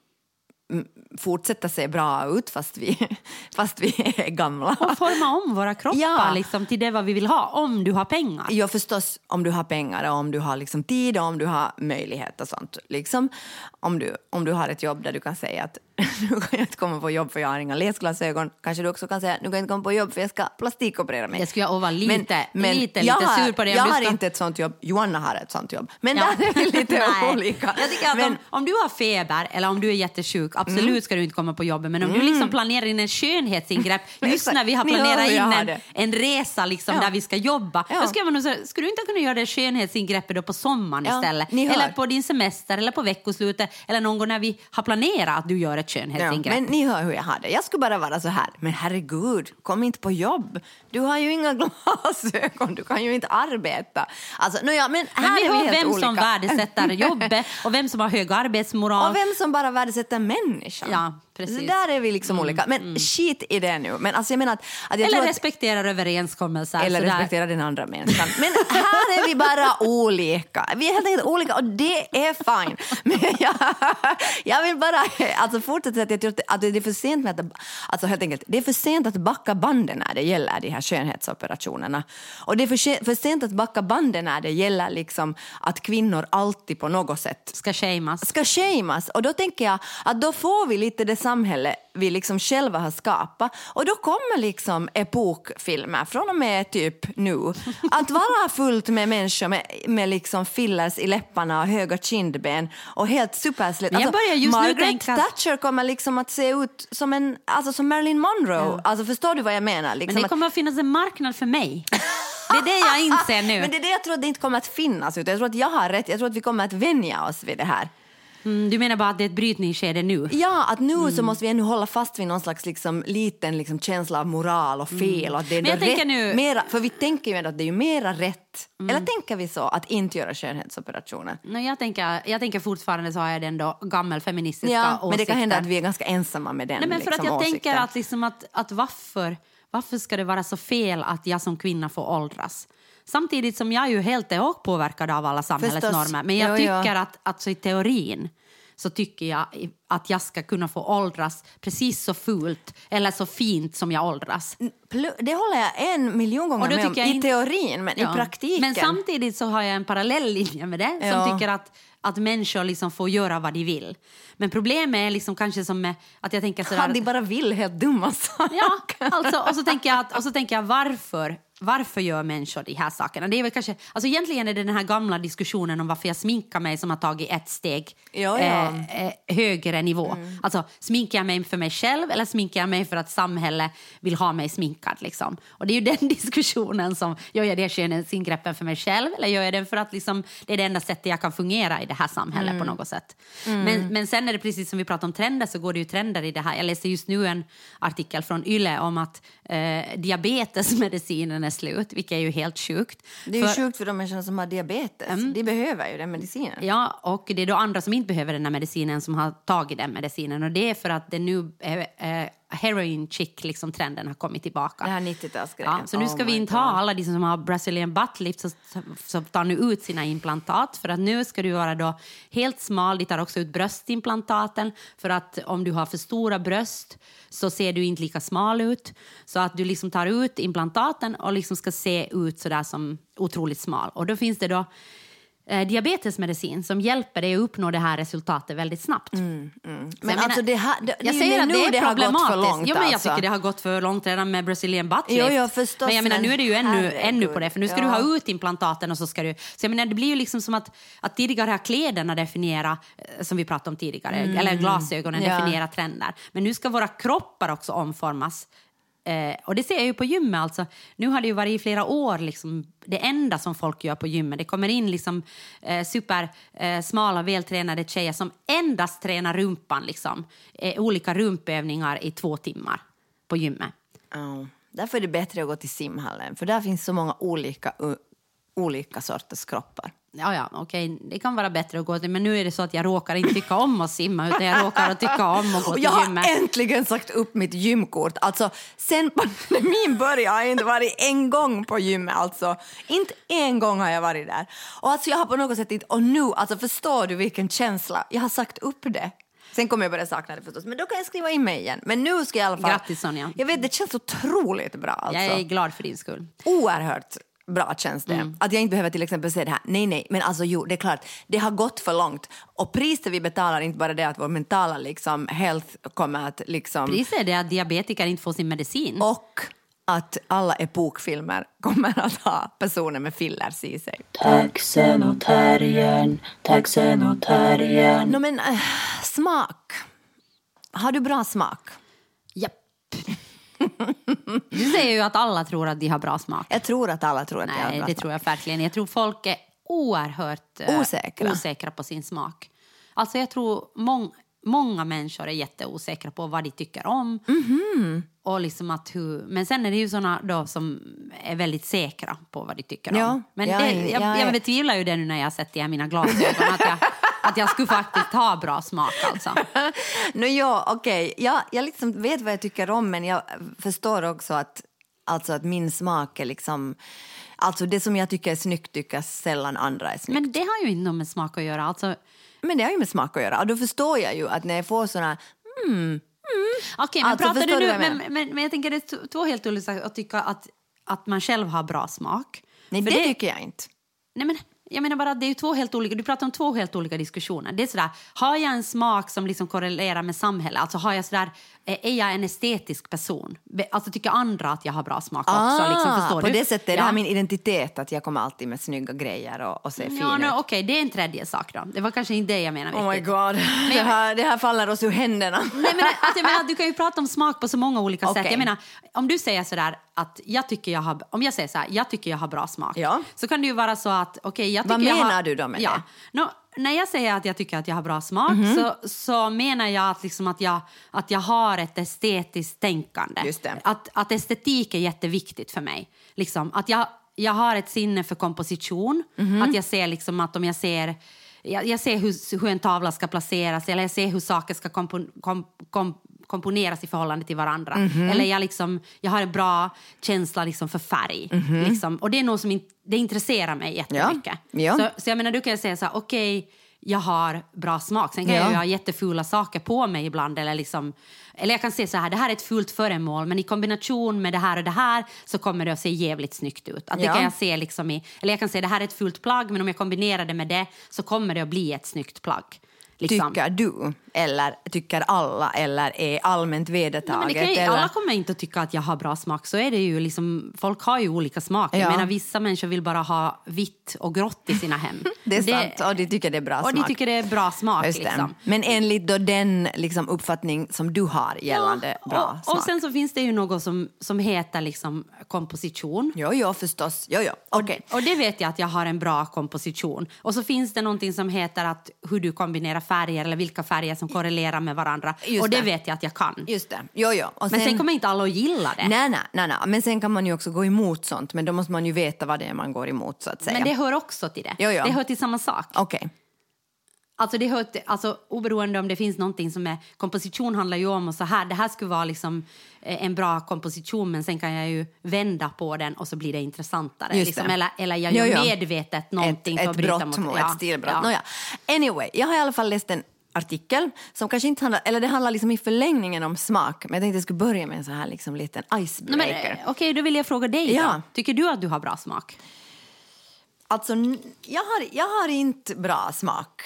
fortsätta se bra ut fast vi, fast vi är gamla. Och forma om våra kroppar Ja. liksom, till det vad vi vill ha, om du har pengar. Ja, förstås om du har pengar och om du har liksom tid och om du har möjlighet och sånt. Liksom, om, du, om du har ett jobb där du kan säga att nu kan jag inte komma på jobb för jag har inga läsglasögon. Kanske du också kan säga nu kan jag inte komma på jobb för jag ska plastikoperera mig. Det skulle jag vara lite, lite, jag lite har, sur på det. Jag har ska- inte ett sånt jobb. Joanna har ett sånt jobb. Men Ja. där är vi lite olika. Jag tycker att Men- om, om du har feber eller om du är jättesjuk, absolut Mm. ska du inte komma på jobbet. Men om du liksom planerar in en skönhetsingrepp, just när vi har planerat in jag en, det. en resa liksom, Ja. där vi ska jobba, Ja. då ska, man skulle du inte kunna göra det skönhetsingreppet då på sommaren Ja, istället? Eller på din semester eller på veckoslutet eller någon gång när vi har planerat att du gör ett Ja, skönhetsingrepp. men ni hör hur jag har det. Jag skulle bara vara så här, men herregud, kom inte på jobb. Du har ju inga glasögon, du kan ju inte arbeta. Alltså, no, ja, men här Men vi är vi helt vem olika. som värdesätter jobbet och vem som har hög arbetsmoral. Och vem som bara värdesätter människan. Ja, precis. Mm, Så där är vi liksom olika. Men skit i det nu. Men alltså jag menar att, att jag eller att, respekterar överenskommelser. eller sådär. respektera den andra människan. Men här är vi bara olika. Vi är helt enkelt olika och det är fine. Men jag, jag vill bara alltså fortsätta att jag tror att det- är för sent med att, alltså helt enkelt, det är för sent att backa banden när det gäller de här skönhetsoperationerna. Och det är för, för sent att backa banden när det gäller liksom att kvinnor alltid på något sätt Ska shameas. ska shameas. Och då tänker jag att då får vi lite det samhälle vi liksom själva har skapat. Och då kommer liksom epokfilmer från och med typ nu att vara fullt med människor med, med liksom fillers i läpparna och höga kindben och helt superslätt. Nu Margaret att- Thatcher kommer liksom att se ut som, en, alltså som Marilyn Monroe. Alltså förstår du vad jag menar? Liksom Men det att- kommer att finnas en marknad för mig. Det är det jag inser nu. men det är det jag tror att det inte kommer att finnas. Utan jag tror att jag har rätt. Jag tror att vi kommer att vänja oss vid det här. Mm, du menar bara att det är ett brytningsskede nu? Ja, att nu Mm. så måste vi ännu hålla fast vid någon slags liksom, liten liksom, känsla av moral och fel. Och att det är Mm. Men jag tänker rätt, nu- Mm. mera, för vi tänker ju ändå att det är mera rätt. Eller tänker vi så, att inte göra skönhetsoperationer? No, jag, tänker, jag tänker fortfarande så har jag den då gammelfeministiska Ja, åsikten. men det kan hända att vi är ganska ensamma med den Nej, men för liksom, att jag åsikten. tänker att, liksom att, att varför, varför ska det vara så fel att jag som kvinna får åldras? Samtidigt som jag ju helt är och påverkad av alla samhällets Förstås. normer. Men jag Jo, jo. tycker att, att så i teorin så tycker jag att jag ska kunna få åldras precis så fult eller så fint som jag åldras. Det håller jag en miljon gånger med om, i inte- teorin, men Ja. i praktiken. Men samtidigt så har jag en parallell linje med det som Ja. tycker att, att människor liksom får göra vad de vill. Men problemet är liksom kanske som att jag tänker sådär... Kan de bara vill helt dumma saker? Ja, alltså, och, så tänker jag att, och så tänker jag varför, varför gör människor de här sakerna? Det är väl kanske, alltså egentligen är det den här gamla diskussionen om varför jag sminkar mig som har tagit ett steg Ja, ja. Eh, eh, högre nivå. Alltså, sminkar jag mig för mig själv eller sminkar jag mig för att samhället vill ha mig sminkad? Liksom? Och det är ju den diskussionen som, gör jag det skönhetsingreppen för mig själv eller gör jag den för att liksom, det är det enda sättet jag kan fungera i det här samhället på något sätt? Men, men sen är det precis som vi pratar om trender så går det ju trender i det här. Jag läste just nu en artikel från Yle om att eh, diabetesmedicinen är slut, vilket är ju helt sjukt. Det är ju För- sjukt för de människor som har diabetes. De behöver ju den medicinen. Ja, och det är då andra som inte behöver den här medicinen som har tagit den medicinen. Och det är för att det nu är, eh, heroin chick liksom trenden har kommit tillbaka. Det här 90-talsgrejen. Ja, så nu ska Oh vi inte God. ha alla de som har Brazilian butt lift så, så tar nu ut sina implantat för att nu ska du vara då helt smal. De tar också ut bröstimplantaten för att om du har för stora bröst så ser du inte lika smal ut. Så att du liksom tar ut implantaten och liksom ska se ut sådär som otroligt smal. Och då finns det då eh, diabetesmedicin som hjälper dig att uppnå det här resultatet väldigt snabbt. Men Så jag alltså det, här, det, jag säger att nu det är det har gått problematiskt. för långt. jo, men jag alltså. tycker det har gått för långt redan med Brazilian butt Jo, lift. jo, förstås, men jag menar, men nu är det ju ännu, ännu på det, för nu ska Ja. du ha ut implantaten och så ska du... Så jag menar, det blir ju liksom som att, att tidigare har kläderna definierat, eh, som vi pratade om tidigare, eller glasögonen Mm. Ja. definiera trender. Men nu ska våra kroppar också omformas. Eh, och det ser jag ju på gymmet. Alltså. Nu har det ju varit i flera år liksom, det enda som folk gör på gymmet. Det kommer in liksom, eh, supersmala, eh, vältränade tjejer som endast tränar rumpan. Liksom. Eh, olika rumpövningar i två timmar på gymmet. Oh. Därför är det bättre att gå till simhallen, för där finns så många olika, olika sorters kroppar. Ja, ja, okej, det kan vara bättre att gå till, men nu är det så att jag råkar inte tycka om att simma utan jag råkar att tycka om att gå till jag har gymmet. äntligen sagt upp mitt gymkort. Alltså, sen pandemin började har jag inte varit en gång på gymmet. Alltså. Inte en gång har jag varit där. Och alltså, jag har på något sätt inte... Och nu, alltså, förstår du vilken känsla? Jag har sagt upp det. Sen kommer jag börja sakna det förstås, men då kan jag skriva in mig igen. Men nu ska jag i alla fall... Grattis, Sonja. Jag vet, det känns otroligt bra. Alltså. Jag är glad för din skull. Oerhört bra känns det. Mm. Att jag inte behöver till exempel säga det här, nej nej, men alltså jo, det är klart, det har gått för långt. Och priset vi betalar är inte bara det att vår mentala liksom, health kommer att liksom... Priset är det att diabetiker inte får sin medicin. Och att alla epokfilmer kommer att ha personer med fillers i sig. Taxenotarien, taxenotarien. No, men äh, smak. Har du bra smak? Japp. Du säger ju att alla tror att de har bra smak. Jag tror att alla tror att jag har Nej, bra det smak. tror jag verkligen. Jag tror folk är oerhört eh, Osäkra. osäkra på sin smak. Alltså jag tror mång, många människor är jätteosäkra på vad de tycker om. Mhm. Och liksom att hur, men sen är det ju såna då som är väldigt säkra på vad de tycker Ja, om. Men jag det, jag, jag jag, betvivlar ju det nu när jag sett i mina glasögon. att, jag, att jag skulle faktiskt ha bra smak alltså. no, ja, okej. Jag, jag liksom vet vad jag tycker om, men jag förstår också att, alltså att min smak är liksom... Alltså det som jag tycker är snyggt tycker sällan andra är snyggt. Men det har ju inte något med smak att göra. Alltså, Men det har ju med smak att göra. Och då förstår jag ju att när jag får såna... Okej, men Alltså, pratar förstår du du nu... vad jag Men, men, men jag tänker det är två helt olika saker att tycka att, att man själv har bra smak. Nej, För det, tycker jag inte. Nej, men jag menar bara det är två helt olika, du pratar om två helt olika diskussioner. Det är sådär, har jag en smak som liksom korrelerar med samhället? Alltså har jag sådär, eh, är jag en estetisk person? Alltså tycker andra att jag har bra smak också? liksom, förstår Ah, på du? det sättet är det Ja. här min identitet, att jag kommer alltid med snygga grejer och, och ser fin Ja, ut. no, Okej, det är en tredje sak då. Det var kanske inte det jag menade. Oh my god, det, här, det här faller oss ur händerna. Nej, men, alltså, jag menar, du kan ju prata om smak på så många olika sätt. Okej. Jag menar, om du säger sådär att jag tycker jag har, om jag säger så här, jag tycker jag har bra smak. Ja. Så kan det ju vara så att, okej, jag Vad tycker jag menar har, du då med ja. det? Nå, när jag säger att jag tycker att jag har bra smak Mhm. så, så menar jag att, liksom att, jag, att jag har ett estetiskt tänkande. Just det. Att, att estetik är jätteviktigt för mig. Liksom, att jag, jag har ett sinne för komposition. Mhm. Att jag ser liksom att om jag ser jag, jag ser hur, hur en tavla ska placeras eller jag ser hur saker ska kompon, kom, kom, komponeras i förhållande till varandra. Mhm. Eller jag, liksom, jag har en bra känsla liksom för färg. Liksom. Och det är något som in, det intresserar mig jättemycket. Mhm. Ja. Så, så jag menar, du kan säga så här, okej, jag har bra smak. Sen kan Ja. jag ju ha jättefula saker på mig ibland. Eller, liksom, eller jag kan säga så här, det här är ett fult föremål men i kombination med det här och det här så kommer det att se jävligt snyggt ut. Att det Ja. kan jag se liksom i, eller jag kan säga det här är ett fult plagg men om jag kombinerar det med det så kommer det att bli ett snyggt plagg. Liksom. Tycker du, eller tycker alla, eller är allmänt Nej, vedertaget? det kan ju, eller? alla kommer inte att tycka att jag har bra smak. Så är det ju liksom, folk har ju olika smak. Ja. Jag menar, vissa människor vill bara ha vitt och grått i sina hem. Det är sant, och de tycker det är bra och smak. de tycker det är bra smak. Det. Liksom. Men enligt då den liksom, uppfattning som du har gällande bra och, smak? och sen så finns det ju något som, som heter liksom komposition. Jo, jo, förstås. Jo, jo. Okej. Och det vet jag att jag har en bra komposition. Och så finns det någonting som heter att hur du kombinerar färger eller vilka färger som korrelerar med varandra. Just och det, det. vet jag att jag kan. Just det. Jo, jo. Och Men sen kommer inte alla att gilla det. Nej, nej, nej, nej. Men sen kan man ju också gå emot sånt. Men då måste man ju veta vad det är man går emot, så att säga. Men det hör också till det. Jo, jo. Det hör till samma sak. Okej. Alltså det hör till, alltså oberoende om det finns någonting som är... Komposition handlar ju om och så här, det här skulle vara liksom eh, en bra komposition men sen kan jag ju vända på den och så blir det intressantare. Just liksom. det. Eller, eller jag Jo, gör jo. medvetet någonting ett, för att bryta brott mot... mot ja, ett stilbrott. ja. Nåja. Anyway, jag har i alla fall läst en artikel som kanske inte handlar, eller det handlar liksom i förlängningen om smak, men jag tänkte jag skulle börja med en sån här liksom liten icebreaker. eh, Okej, då vill jag fråga dig Ja. Tycker du att du har bra smak? Alltså, jag har, jag har inte bra smak.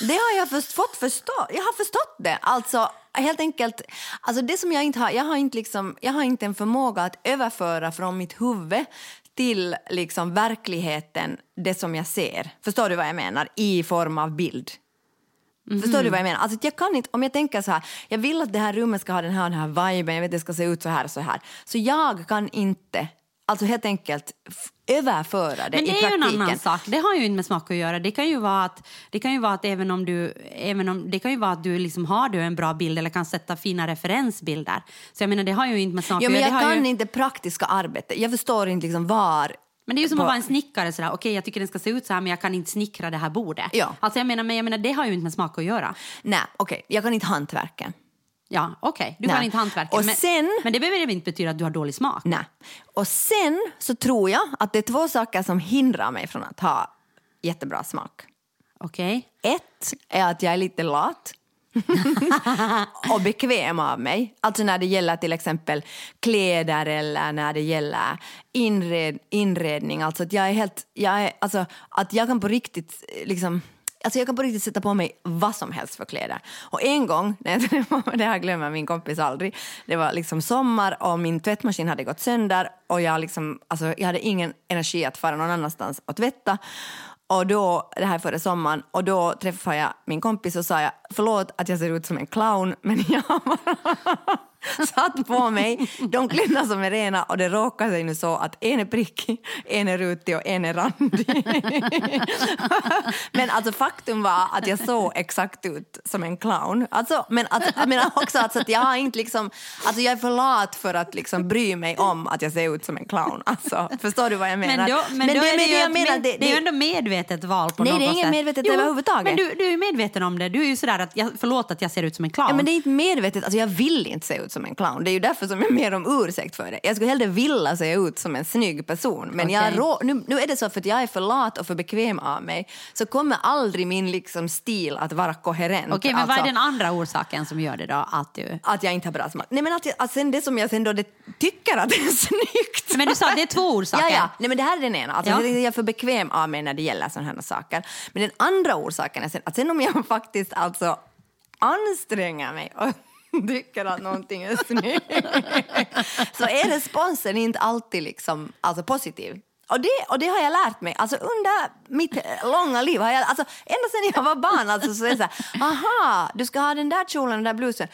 Det har jag först, fått förstå. Jag har förstått det. Alltså, helt enkelt, alltså det som jag inte har, jag har inte, liksom, jag har inte en förmåga att överföra från mitt huvud till liksom verkligheten det som jag ser. Förstår du vad jag menar? I form av bild. Förstår du vad jag menar? Alltså, jag kan inte, om jag tänker så här, jag vill att det här rummet ska ha den här, den här viben, jag vet att det ska se ut så här och så här. Så jag kan inte, alltså helt enkelt överföra det Men det i är ju en praktiken. annan sak. Det har ju inte med smak att göra. Det kan ju vara att, det kan ju vara att även om du, även om, det kan ju vara att du liksom har du en bra bild eller kan sätta fina referensbilder. Så jag menar, det har ju inte med smak Ja, att men göra. jag Det har kan ju, inte praktiska arbetet. Jag förstår inte liksom var... men det är ju som på- att vara en snickare. Sådär. Okej, jag tycker den ska se ut så här, men jag kan inte snickra det här bordet. Ja. Alltså jag menar, men jag menar, det har ju inte med smak att göra. Nej, okej, jag kan inte hantverken. Ja, okej. Du Nej. kan inte hantverket. Och men, sen- men det behöver inte betyda att du har dålig smak. Nej. Och sen så tror jag att det är två saker som hindrar mig från att ha jättebra smak. Okej. Ett är att jag är lite lat och bekväm av mig. Alltså när det gäller till exempel kläder eller när det gäller inred, inredning. Alltså att jag är helt, jag är, alltså att jag kan på riktigt eh, liksom Alltså jag kan på riktigt sätta på mig vad som helst för kläder. Och en gång, det här glömmer min kompis aldrig, det var liksom sommar och min tvättmaskin hade gått sönder och jag, liksom, alltså jag hade ingen energi att fara någon annanstans och tvätta. Och då, det här är före sommaren, och då träffade jag min kompis och sa jag, förlåt att jag ser ut som en clown, men jag har bara satt på mig de kläderna som är rena och det råkar sig nu så att en är prickig, en är rutig och en är randig. men alltså faktum var att jag såg exakt ut som en clown. Alltså, men, alltså, jag menar också alltså att jag har inte liksom, alltså jag är för lat för att liksom bry mig om att jag ser ut som en clown. Alltså, förstår du vad jag menar? Men, då, men, då det, är det, ju jag menar, med, det, är ju ändå medvetet val på Nej, något det är inget sätt. medvetet överhuvudtaget. Men du, du är medveten om det. Du är ju sådär att, jag, förlåt att jag ser ut som en clown. Ja, men det är inte medvetet. Alltså, jag vill inte se ut som en clown. Det är ju därför som jag ber om ursäkt för det. Jag skulle hellre vilja se ut som en snygg person. Men jag Okej. rå, nu, nu är det så för att jag är för lat och för bekväm av mig så kommer aldrig min liksom, stil att vara koherent. Okej, men vad är Alltså, den andra orsaken som gör det då? Att du... Att jag inte har bra smak. Nej, men att, jag, att sen det som jag sen då det, tycker att det är snyggt. Men du sa det är två orsaker. Ja, ja. Nej, men det här är den ena. Alltså, Ja. Jag är för bekväm av mig när det gäller sådana här saker. Men den andra orsaken är sen, att sen om jag faktiskt alltså anstränger mig och tycker att någonting är snyggt så är responsen inte alltid liksom, alltså positiv. Och det, och det har jag lärt mig. Alltså under mitt eh, långa liv, har jag, alltså ända sedan jag var barn, alltså, så är det så här, aha, du ska ha den där kjolen, och den där blusen.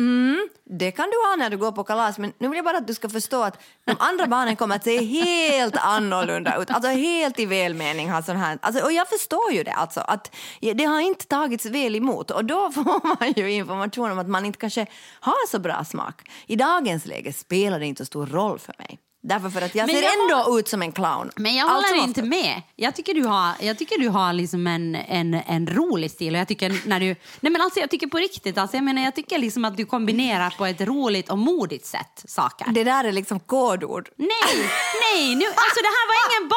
Mm, det kan du ha när du går på kalas, men nu vill jag bara att du ska förstå att de andra barnen kommer att se helt annorlunda ut. Alltså helt i välmening. Har sån här, alltså, och jag förstår ju det, alltså, att det har inte tagits väl emot. Och då får man ju information om att man inte kanske har så bra smak. I dagens läge spelar det inte så stor roll för mig. Därför för att jag Men ser jag ändå ut som en clown. Men jag håller inte oftast. med. Jag tycker du har, jag tycker du har liksom en, en, en rolig stil. Och jag, tycker när du, nej men alltså jag tycker på riktigt, alltså jag, menar, jag tycker liksom att du kombinerar på ett roligt och modigt sätt saker. Det där är liksom kodord. Nej, nej, nu, alltså det här var ingen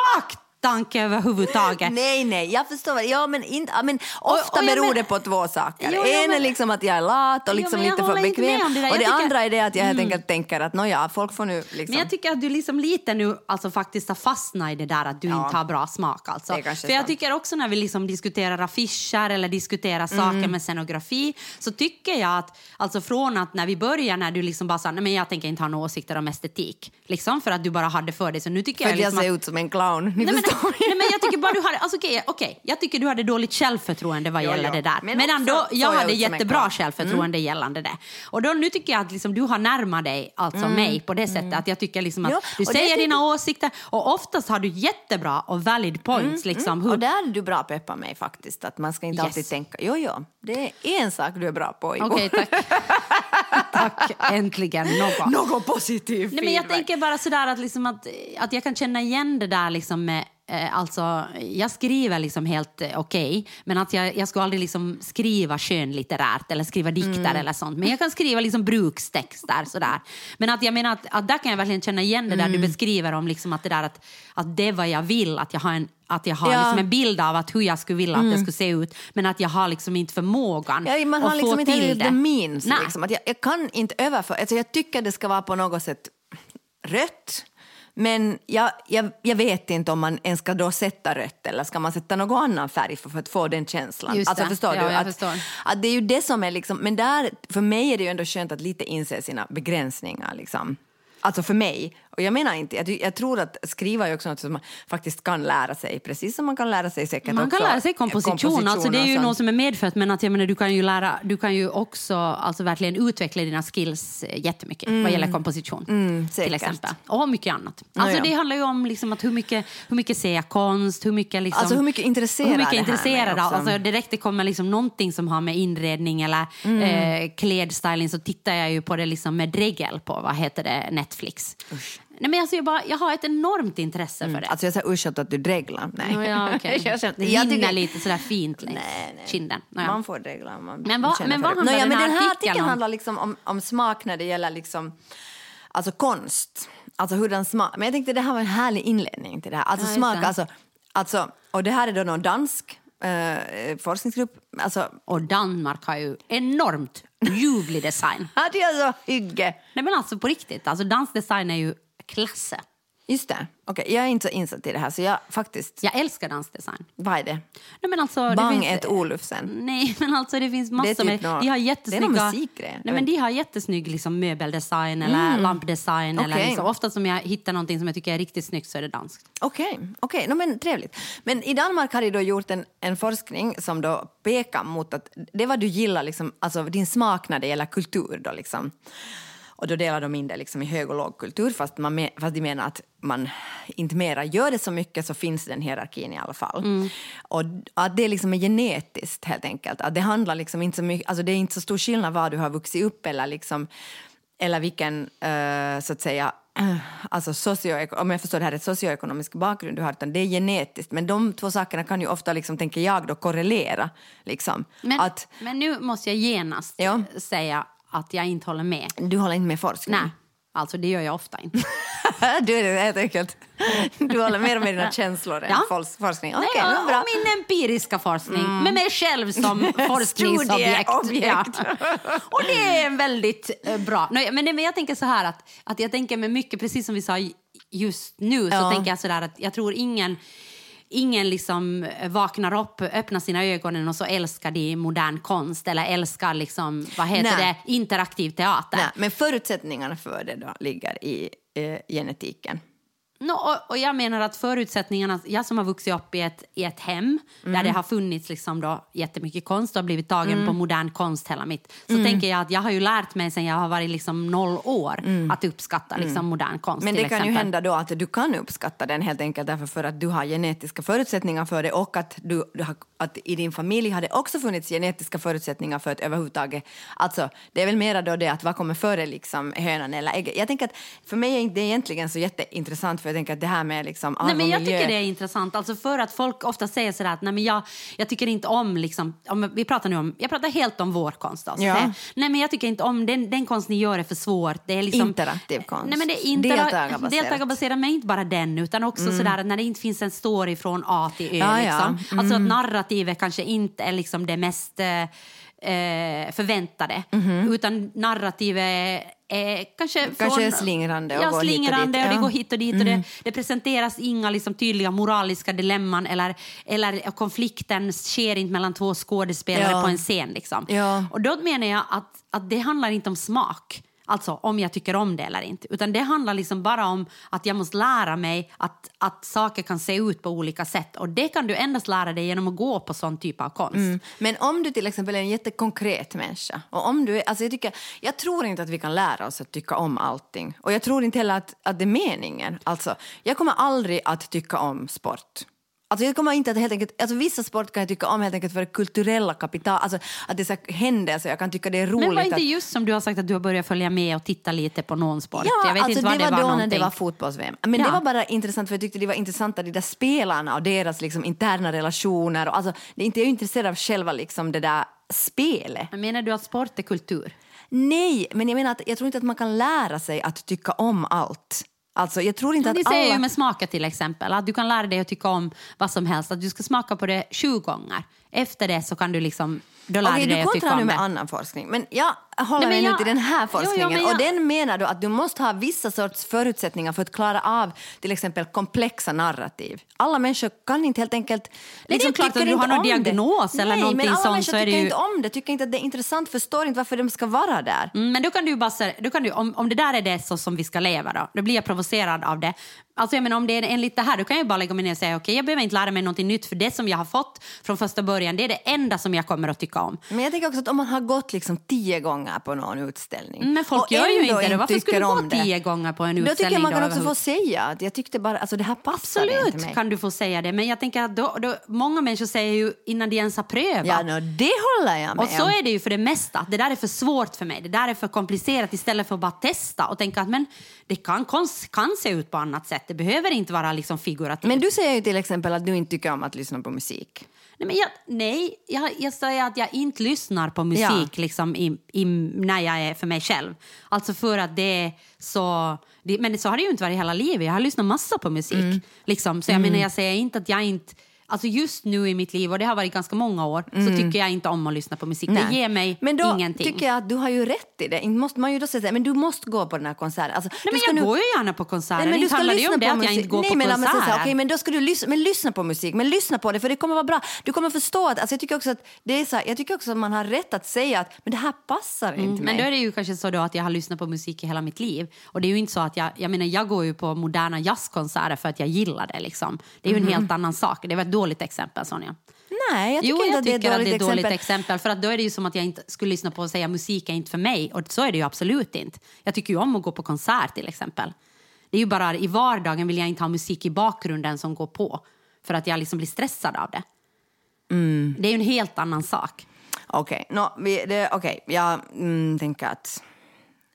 baktanke överhuvudtaget. Nej, nej, jag förstår. Ja, men, in, ja, men ofta och jag beror men- det på två saker. Jo, jo, en är men- liksom att jag är lat och Jo, liksom jag lite för inte bekväm. det och Jag det tycker- Mm. andra är det att jag helt enkelt tänker att nåja, folk får nu liksom... Men jag tycker att du liksom lite nu alltså faktiskt har fastnat i det där att du Ja. inte har bra smak. Alltså. Är För jag sant. tycker också när vi liksom diskuterar affischer eller diskuterar Mm. saker med scenografi så tycker jag att alltså från att när vi börjar när du liksom bara sa nej men jag tänker inte ha några åsikter om estetik liksom för att du bara hade för dig så nu tycker för jag att jag liksom ser att, ut som en clown. Ni Nej men. nej men jag tycker bara du hade, alltså okej, okej, jag tycker du hade dåligt självförtroende vad gäller jo. det där. Men Medan då, jag hade jättebra självförtroende gällande det. Och då nu tycker jag att liksom, du har närmat dig alltså mig på det sättet att jag tycker liksom att Jo, du säger dina åsikter och oftast har du jättebra och valid points liksom. Hur, Och där är du bra peppa mig faktiskt. Att man ska inte Yes. alltid tänka... Jo, jo, det är en sak du är bra på. Okej, tack. tack, äntligen något. Något positivt Nej, men jag tänker bara sådär att, liksom att, att jag kan känna igen det där liksom med alltså, jag skriver liksom helt eh, okej, men att jag, jag skulle aldrig liksom skriva skönlitterärt eller skriva dikter Mm. eller sånt. Men jag kan skriva liksom brukstexter sådär. Men att jag menar att, att där kan jag verkligen känna igen det där Mm. du beskriver om liksom att det där att, att det är vad jag vill, att jag har en att jag har Ja. liksom en bild av att hur jag skulle vilja att det skulle se ut men att jag har liksom inte förmågan Ja, man att har liksom få inte till heller det. means. Liksom. Att jag, jag kan inte överföra... Alltså jag tycker det ska vara på något sätt rött, Men jag, jag, jag vet inte om man ens ska då sätta rött eller ska man sätta någon annan färg för, för att få den känslan. Just alltså, förstår Ja, du? Att, förstår. att det är ju det som är liksom, men där, för mig är det ju ändå skönt att lite inse sina begränsningar. Liksom. Alltså för mig. Och jag menar inte, jag, jag tror att skriva är också något som man faktiskt kan lära sig, precis som man kan lära sig säkert Man också kan lära sig komposition, alltså det är ju något som är medfött men att jag menar, du kan ju lära, du kan ju också alltså verkligen utveckla dina skills eh, jättemycket vad gäller komposition till Mm. säkert. exempel. Och mycket annat. Alltså ja. det handlar ju om liksom att hur mycket, hur mycket ser jag konst, hur mycket liksom, Alltså hur mycket intresserar hur mycket det här intresserad också? alltså direkt det kommer liksom någonting som har med inredning eller Mm. eh, klädstyling så tittar jag ju på det liksom med dregel på, vad heter det, Netflix. Nej, men alltså jag, bara, jag har ett enormt intresse för det. Alltså jag säger usch att du dreglar. Nej. Nå, ja, okej. Jag känner- Det jag tycker- lite sådär fint längs Nej, nej. kinden. Nåja. Man får dregla om man Men vad- känner men vad handlar Nåja, den men här den här artikeln om? handlar liksom om, om smak när det gäller liksom, alltså konst. Alltså hur den smak... Men jag tänkte det här var en härlig inledning till det här. Alltså Ja, smak, alltså, alltså... Och det här är då någon dansk eh, forskningsgrupp. Alltså, Och Danmark har ju enormt ljuvlig design. hade jag så hygge. Nej men alltså på riktigt, alltså dansk design är ju klasse. Just det. Okej, jag är inte så insatt i det här så jag faktiskt... Jag älskar dansk design. Vad är det? Nej, men alltså, det Bang finns- ett Olufsen. Nej, men alltså det finns massor typ med... nå- de har det är jättesnygga... musikgrej. Nej, men de har jättesnygg liksom, möbeldesign eller lampdesign. Eller Okej. liksom, ofta som jag hittar någonting som jag tycker är riktigt snyggt så är det danskt. Okej, okej. No, men trevligt. Men i Danmark har de då gjort en, en forskning som då pekar mot att det vad du gillar, liksom, alltså din smak när det gäller kultur. Då, liksom. Och då delar de in det liksom i hög och lågkultur fast, man fast de menar att man inte mera gör det så mycket så finns den hierarkin i alla fall. Och att det liksom är genetiskt helt enkelt. Att det handlar liksom inte så mycket, alltså det är inte så stor skillnad var du har vuxit upp eller liksom eller vilken, eh, så att säga, alltså socio- om jag förstår det här, ett socioekonomisk bakgrund du har, utan det är genetiskt. Men de två sakerna kan ju ofta, liksom, tänker jag, då korrelera. Liksom. Men, Att men nu måste jag genast Ja. säga att jag inte håller med. du håller inte med forskning. Nej, alltså det gör jag ofta inte. du är det helt enkelt. Du håller mer med dina känslor än Ja. fors- forskning. Okej, Nej, bra. Mm. min empiriska forskning med mig själv som forskningsobjekt. Ja. Och det är väldigt eh, bra. Nej, men jag tänker så här att, att jag tänker med mycket, precis som vi sa just nu, så Ja. tänker jag så där att jag tror ingen Ingen liksom vaknar upp, öppnar sina ögon och så älskar de modern konst eller älskar liksom, vad heter Nej. det, interaktiv teater. Nej, men förutsättningarna för det då ligger i eh, genetiken. No, och, och jag menar att förutsättningarna, jag som har vuxit upp i ett, i ett hem Mm. där det har funnits liksom då jättemycket konst och har blivit tagen Mm. på modern konst hela mitt, så tänker jag att jag har ju lärt mig sen jag har varit liksom noll år att uppskatta liksom modern konst Mm. Men det kan exempel. ju hända då att du kan uppskatta den helt enkelt därför för att du har genetiska förutsättningar för det och att, du, du har, att i din familj har det också funnits genetiska förutsättningar för att överhuvudtaget... Alltså, det är väl mera då det att vad kommer före liksom hönan eller ägget. Jag tänker att för mig är det egentligen så jätteintressant för jag tänker att det här med liksom arv Nej, men jag miljö... tycker det är intressant, alltså för att folk ofta säger sådär att nej, men jag, jag tycker inte om, liksom, om vi pratar nu om, jag pratar helt om vår konst. Alltså. Ja. Nej men jag tycker inte om, den, den konst ni gör är för svår. Det är liksom, Interaktiv konst. Nej, men det är intera- Deltagarbaserat. deltagarbaserat. men inte bara den utan också sådär att när det inte finns en story från A till Ö. Ja, ja. liksom. Alltså att narrativet kanske inte är liksom det mest eh, förväntade utan narrativet är, kanske Kanske från, slingrande och ja, går hit och slingrande dit, och det går hit och dit och det, det presenteras inga liksom, tydliga moraliska dilemman eller, eller konflikten sker inte mellan två skådespelare Ja. på en scen. Liksom. Ja. Och då menar jag att, att det handlar inte om smak. Alltså om jag tycker om det eller inte. Utan det handlar liksom bara om att jag måste lära mig att, att saker kan se ut på olika sätt. Och det kan du endast lära dig genom att gå på sån typ av konst. Mm. Men om du till exempel är en jättekonkret människa och om du är, alltså jag, tycker, jag tror inte att vi kan lära oss att tycka om allting och jag tror inte heller att, att det är meningen. Alltså, jag kommer aldrig att tycka om sport. Alltså jag kommer inte att helt enkelt, alltså vissa sport kan jag tycka om helt enkelt för det kulturella kapital, alltså att det så händer så jag kan tycka det är roligt. Men var inte att, just som du har sagt att du har börjat följa med och titta lite på någon sport? Ja, jag vet alltså inte vad det var, då när någonting. det var fotbolls-VM. Men Ja. det var bara intressant för jag tyckte det var intressanta de där spelarna och deras liksom interna relationer. Och alltså, det är inte jag är intresserad av själva liksom det där spelet. Men Menar du att sport är kultur? Nej, men jag menar att jag tror inte att man kan lära sig att tycka om allt. Alltså, jag tror inte Det att säger alla... ju med smaka till exempel. Att du kan lära dig att tycka om vad som helst. Att du ska smaka på det 20 gånger. Efter det så kan du liksom... Då lär Okej, du dig att tycka kontrar nu om med det. annan forskning. Men ja, håller Nej, men mig nu jag- till den här Jo, jo, forskningen. men jag- Och den menar då att du måste ha vissa sorts förutsättningar för att klara av till exempel komplexa narrativ. Alla människor kan inte helt enkelt... det är liksom, klart att du har någon om diagnos eller Nej, någonting men alla sånt, människor så är det tycker ju- inte om det, tycker inte att det är intressant, förstår inte varför de ska vara där. Mm, men då kan du ju bara säga, då kan du, om, om det där är det så som vi ska leva då, då blir jag provocerad av det. Alltså jag menar om det är enligt det här, då kan jag bara lägga mig ner och säga okej, jag behöver inte lära mig någonting nytt för det som jag har fått från första början, det är det enda som jag kommer att tycka om. Men jag tänker också att om man har gått liksom tio gånger på någon utställning Men folk gör ju inte det. Varför skulle du om gå det, tio gånger på en Då tycker utställning? jag man kan också få säga att jag tyckte bara, alltså det här passar inte Absolut mig. kan du få säga det, men jag tänker att då, då, många människor säger ju innan de ens har prövat. Ja, no, det håller jag med Och så är det ju för det mesta. Det där är för svårt för mig. Det där är för komplicerat istället för att bara testa och tänka att men det kan, kan se ut på annat sätt. Det behöver inte vara liksom figurativt. Men du säger ju till exempel att du inte tycker om att lyssna på musik. Nej, men jag, nej jag, jag säger att jag inte lyssnar på musik Ja. liksom, i, i, när jag är för mig själv. Alltså för att det är så... Det, men så har det ju inte varit hela livet. Jag har lyssnat massa på musik. Mm. Liksom. Så jag menar, jag säger inte att jag inte... Alltså just nu i mitt liv, och det har varit ganska många år, så tycker jag inte om att lyssna på musik. Det Mm. Nej. ger mig men då ingenting. tycker jag att du har ju rätt i det. Måste man ju då säga men du måste gå på den här konserten. Alltså, Nej, men jag nu- går ju gärna på konserter. Nej, men du ska handlar det lyssna om det på att jag musik. inte går Nej, på men säga konserter. okej, men då ska du lyssna, men lyssna på musik. Men lyssna på det, för det kommer vara bra. Du kommer förstå att, alltså jag tycker också att det är så här, jag tycker också att man har rätt att säga att men det här passar inte mig. Mm, Men då är det ju kanske så då att jag har lyssnat på musik i hela mitt liv. Och det är ju inte så att jag, jag menar jag går ju på moderna jazzkonserter för att jag gillar det liksom. Det är ju en Mhm. helt annan sak. Det var ett dåligt exempel Sonja. Nej, jag tycker jo, inte jag att det tycker att dåligt det är ett dåligt exempel. exempel. För att då är det ju som att jag inte skulle lyssna på och säga musik är inte för mig. Och så är det ju absolut inte. Jag tycker ju om att gå på konsert till exempel. Det är ju bara i vardagen vill jag inte ha musik i bakgrunden som går på. För att jag liksom blir stressad av det. Mm. Det är ju en helt annan sak. Okej, vi- det- okej, jag mm, tänker att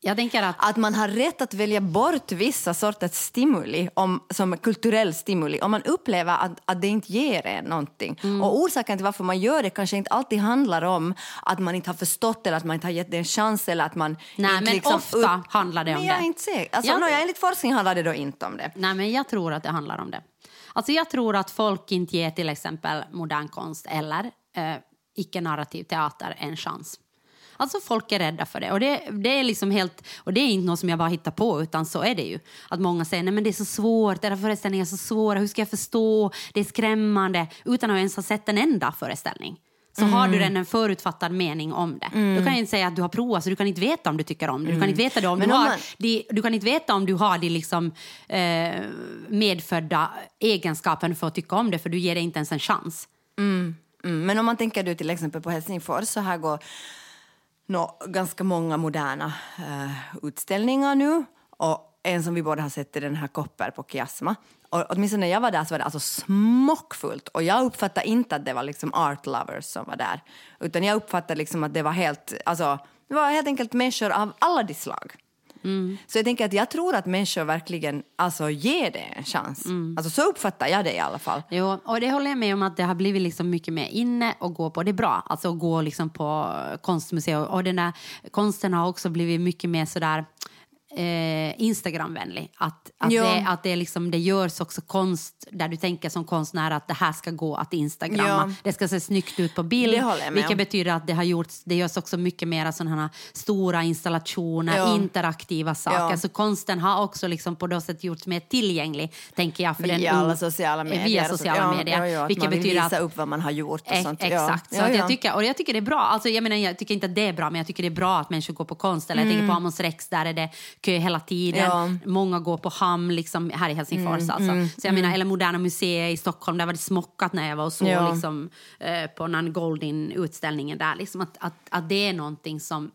Jag tänker att att man har rätt att välja bort vissa sorters stimuli om, som kulturell stimuli om man upplever att, att det inte ger en någonting. Mm. Och orsaken till varför man gör det kanske inte alltid handlar om att man inte har förstått eller att man inte har gett det en chans eller att man Nej, inte men liksom ofta handlar det om men jag det. är inte säker. Alltså, jag, enligt forskning handlar det då inte om det. Nej, men jag tror att det handlar om det. Alltså jag tror att folk inte ger till exempel modern konst eller eh, icke-narrativ teater en chans. Alltså folk är rädda för det. Och det, det är liksom helt, och det är inte något som jag bara hittar på, utan så är det ju. Att många säger, nej men det är så svårt, era föreställningar är så svåra, hur ska jag förstå, det är skrämmande, utan att ens ha sett en enda föreställning. Så har du redan en förutfattad mening om det. Du kan inte säga att du har provat, så du kan inte veta om du tycker om det. Du kan inte veta det om Men du har man- de, du kan inte veta om du har de liksom, eh, medfödda egenskapen för att tycka om det, för du ger det inte ens en chans. Mm, men om man tänker du till exempel på Helsingfors så här går no, ganska många moderna uh, utställningar nu. Och en som vi båda har sett är den här Kopper på Kiasma. Och åtminstone när jag var där så var det alltså smockfullt. Och jag uppfattade inte att det var liksom art lovers som var där. Utan jag uppfattade liksom att det var helt, alltså, det var helt enkelt människor av alla de slag. Så jag tänker att jag tror att människor verkligen alltså, ger det en chans. Alltså, så uppfattar jag det i alla fall. Jo, och det håller jag med om att det har blivit liksom mycket mer inne att gå på. Det är bra, alltså att gå liksom på konstmuseum. Och den där konsten har också blivit mycket mer sådär eh, Instagramvänlig. Att, att, Ja. det, att det, liksom, det görs också konst där du tänker som konstnär att det här ska gå att instagramma. Ja. Det ska se snyggt ut på bild. Vilket om. betyder att det har gjorts, det görs också mycket mer sådana stora installationer, Ja. interaktiva saker. Så konsten har också liksom på något sätt gjorts mer tillgänglig, tänker jag. För den Via ung- alla sociala medier. Via sociala medier. Vilket man vill betyder visa att upp vad man har gjort och sånt. Exakt. Så jag, ja. tycker, och jag tycker det är bra. Alltså, jag, menar, jag tycker inte att det är bra, men jag tycker det är bra att människor går på konst. Eller jag tänker på Amos Rex, där är det kö hela tiden. Mm. Ja. Mm, Många går på Ham, liksom, här i Helsingfors. alltså. så jag menar, eller Moderna Museet i Stockholm, där var det smockat när jag var och såg Ja. liksom, eh, på Nan Goldin-utställningen där. Liksom, att, att, att det är någonting som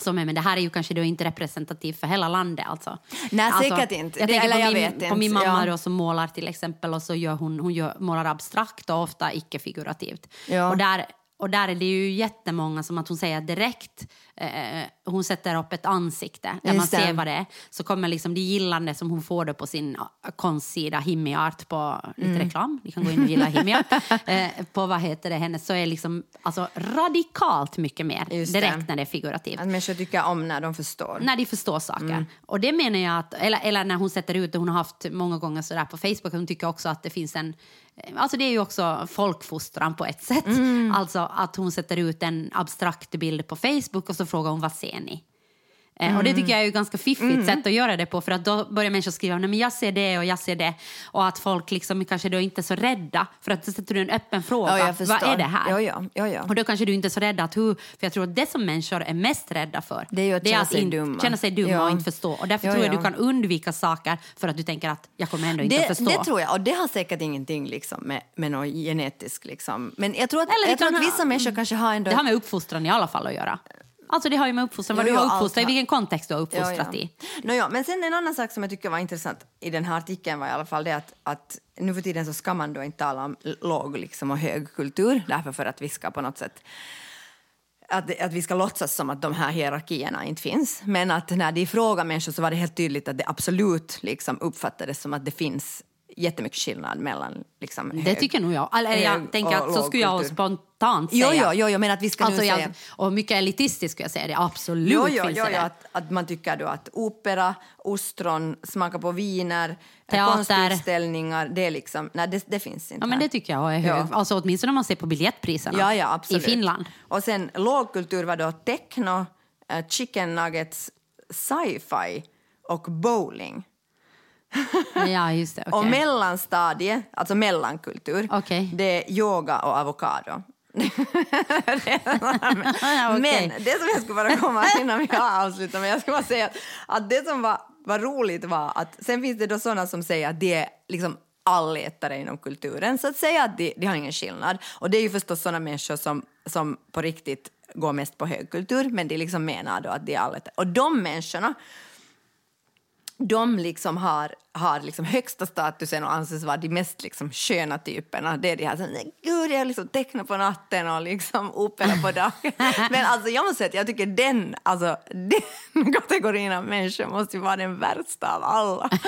som är, men det här är ju kanske då inte representativt för hela landet. Alltså. Nej, alltså, säkert inte. Jag Det- tänker på, min, på inte. min mamma Ja. då, som målar till exempel och så gör hon, hon gör, målar abstrakt och ofta icke-figurativt. Ja. Och, där, och där är det ju jättemånga som att hon säger direkt, eh, hon sätter upp ett ansikte där man ser det. vad det är. Så kommer liksom det gillande som hon får på sin eh, konstsida Himmiart på lite Mm. reklam, ni kan gå in och gilla Himmiart, eh, på vad heter det hennes, så är liksom alltså radikalt mycket mer Just det. direkt när det är figurativt. Att människor tycker om när de förstår. När de förstår saker. Mm. Och det menar jag att, eller, eller när hon sätter ut det, hon har haft många gånger sådär på Facebook, hon tycker också att det finns en, alltså det är ju också folkfostran på ett sätt. Mm. Alltså att hon sätter ut en abstrakt bild på Facebook och så så frågar hon vad ser ni? Eh, Och det tycker jag är ett ganska fiffigt sätt att göra det på för att då börjar människor skriva nej men jag ser det och jag ser det och att folk liksom kanske då inte är så rädda för att då sätter du en öppen fråga. Ja, vad är det här? Ja, ja, ja, ja. Och då kanske du inte är så rädd att hur, för jag tror att det som människor är mest rädda för Det är att känna sig in- dumma. känna sig dumma Ja. och inte förstå. Och därför Ja, tror jag ja. du kan undvika saker för att du tänker att jag kommer ändå inte Det, att förstå. det tror jag, och det har säkert ingenting liksom med, med något genetiskt. Liksom. Men jag tror att, Eller det jag tror att ha- vissa människor kanske har ändå... Det har med uppfostran i alla fall att göra. Alltså det har ju med uppfostran, vad Jo, du jo, har uppfostrat, i vilken kontext du har uppfostrat Ja, ja. i. Nå, ja, men sen en annan sak som jag tycker var intressant i den här artikeln var i alla fall det att, att nu för tiden så ska man då inte tala om låg liksom, och hög kultur därför för att vi ska på något sätt att, att vi ska låtsas som att de här hierarkierna inte finns. Men att när de frågade människor så var det helt tydligt att det absolut liksom uppfattades som att det finns jättemycket skillnad mellan liksom, Det hög- tycker nog jag. Eller jag tänker att så skulle jag spontant säga. jo, jo, jo, men att vi ska Alltså nu säga... och mycket elitistiskt skulle jag säga det. Absolut Jo, jo, finns jo, det jo, det. att, att man tycker då att opera, ostron, smaka på viner, Teater. konstutställningar, det är liksom, nej det, det finns inte Ja, men det tycker jag är hög. Ja. Alltså åtminstone om man ser på biljettpriserna Ja, ja, i Finland. Och sen lågkultur var då techno, eh, chicken nuggets, sci-fi och bowling. Ja, just det. Och okej. mellanstadie, alltså mellankultur, Okej. det är yoga och avokado. Ja. Men det som jag skulle bara komma innan vi har avslutat med, jag skulle bara säga att, att det som var, var roligt var att sen finns det då sådana som säger att det är liksom allätare inom kulturen, så att säga att det, det har ingen skillnad. Och det är ju förstås sådana människor som, som på riktigt går mest på högkultur, men de liksom menar då att det är allätare. Och de människorna de liksom har, har liksom högsta statusen och anses vara de mest liksom sköna typerna. Det är de här som gud, jag liksom tecknar på natten och liksom opera på dagen. Men alltså, jag måste säga att jag tycker den, alltså, den kategorin av människor måste ju vara den värsta av alla.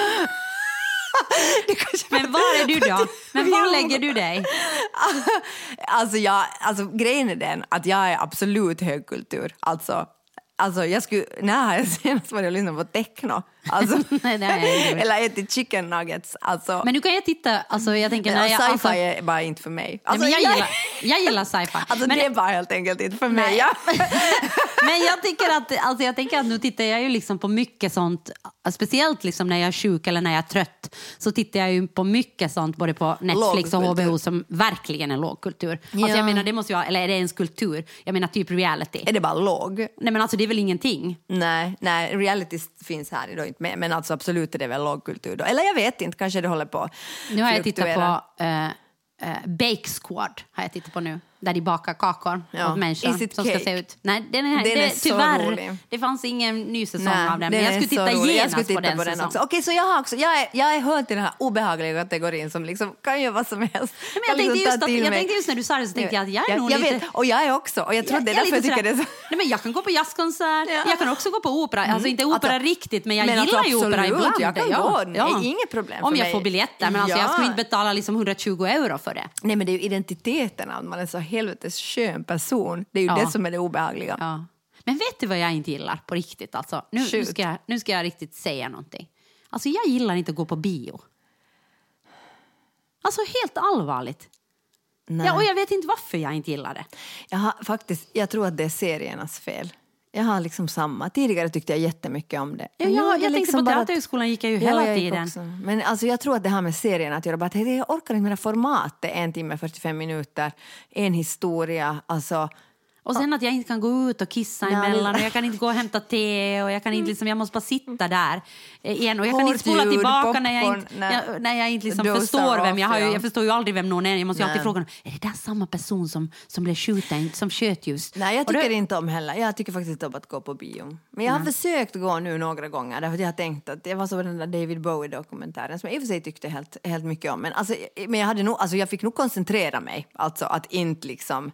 Men var är du då? Men var lägger du dig? alltså, jag, alltså grejen är den att jag är absolut högkultur. Alltså, alltså jag skulle, när har jag senast varit och lyssnat på techno? Alltså, Nej, jag gjort. eller ätit chicken nuggets. Alltså, Men du kan ju titta, alltså jag tänker när ja, jag... sci-fi Alltså, är bara inte för mig. nej, Alltså, men jag, gillar, jag gillar sci-fi. Alltså men, det är bara helt enkelt inte för mig. Nej. Ja. men jag tycker att, alltså jag tänker att nu tittar jag ju liksom på mycket sånt, speciellt liksom när jag är sjuk eller när jag är trött, så tittar jag ju på mycket sånt både på Netflix och. HBO som verkligen är lågkultur. Alltså Ja. jag menar, det måste ju eller är det ens kultur? Jag menar typ reality. Är det bara låg? Nej men alltså det är väl ingenting? Nej, nej, reality finns här då inte med, men alltså absolut är det väl lågkultur då. Eller jag vet inte, kanske det håller på Nu har jag tittat på uh, uh, Bake Squad, har jag tittat på nu. Där de bakar kakor Ja. åt människor som ska cake? se ut... Nej, den är, Den det, är tyvärr, rolig. det fanns ingen ny säsong Nej, av den. Men jag skulle titta rolig. genast jag skulle titta på den, på den också. Okej, så jag, har också, jag, är, jag är hör till den här obehagliga kategorin som liksom kan göra vad som helst. Men jag, tänkte liksom just att, jag tänkte just när du sa det så tänkte jag att jag är jag, nog jag lite... vet, och jag är också. Och jag tror det är därför jag tycker det är så... Nej, men jag kan gå på jazzkonsert, Ja. Mm. jag kan också gå på opera. Alltså inte opera Alltså, riktigt, men jag men gillar alltså, ju opera ibland. jag kan ja. gå. Det är inget problem Om jag får biljetter, men alltså, jag Ja. skulle inte betala liksom 120 euro för det. Nej, men det är ju identiteten man är så helvetes skön person. Det är ju Ja. det som är det obehagliga. Ja. Men vet du vad jag inte gillar på riktigt? Alltså, nu, nu, ska jag, nu ska jag riktigt säga någonting. Alltså, jag gillar inte att gå på bio. Alltså helt allvarligt. Nej. Ja, och jag vet inte varför jag inte gillar det. Jag, har, faktiskt, jag tror att det är seriernas fel. Jag har liksom samma. Tidigare tyckte jag jättemycket om det. Ja, nu jag, jag tänkte liksom på Teaterhögskolan gick jag ju Ja, hela jag tiden. också. Men alltså, jag tror att det har med serien att göra. Bara att jag orkar inte med det formatet, en timme 45 minuter, en historia. Alltså, Och sen att jag inte kan gå ut och kissa Nej, emellan och jag kan inte gå och hämta te och jag kan inte liksom, jag måste bara sitta där eh, igen och jag kan inte spola ljud, tillbaka när jag popcorn, inte, nej. jag, när jag inte liksom förstår vem jag har. Jag förstår ju aldrig vem någon är. Jag måste alltid Nej. fråga dem, är det där samma person som, som blev skjuten, som sköt just? nej, jag Och då- tycker inte om heller. Jag tycker faktiskt inte om att gå på bio. Men jag har försökt gå nu några gånger därför att jag har tänkt att jag var så den där David Bowie-dokumentären som jag i och för sig tyckte helt, helt mycket om. Men, alltså, men jag, hade nog, alltså, jag fick nog koncentrera mig. Alltså att inte liksom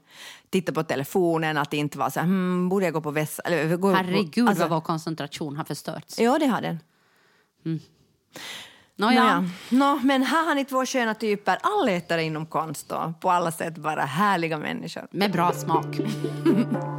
titta på telefonen, att inte vara så här, hmm, borde jag gå på? Eller, gå, Herregud alltså, vad vår koncentration har förstörts. Ja, det har den. Nåja, Nåja. Nå, men här har ni två sköna typer, allätare inom konst då. På alla sätt bara härliga människor. med bra smak.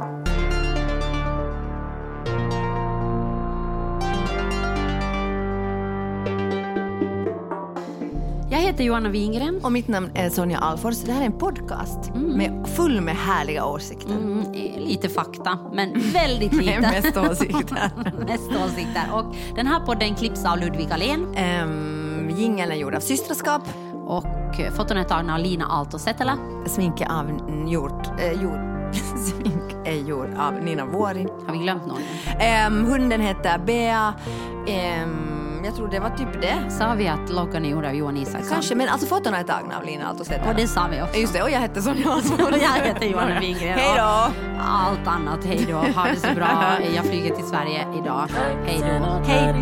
heter Johanna Wingren. Och mitt namn är Sonja Alfors. Det här är en podcast med full med härliga åsikter. Mm, lite fakta, men väldigt lite. mest åsikter. mest åsikter. Och den här podden klipps av Ludvig Alén Um, jingeln är gjord av Systraskap. och eh, foton är tagna av Lina Aalto Setälä. Smink är av gjort, eh, gjord, smink är gjord av Nina Vuori. Har vi glömt någon? Um, hunden heter Bea. Um, jag tror det var typ det. Sa vi att loggan är gjord av Johan Isaksson? Kanske, men alltså fotona är tagna av Lina Aaltoset. Och det sa vi också. Just det, och jag heter Sonja. Och jag heter Johanna Wingren. Hej då! Allt annat, hej då. Ha det så bra. Jag flyger till Sverige idag. Hej då. Hej!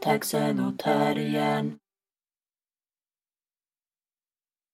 Taxen och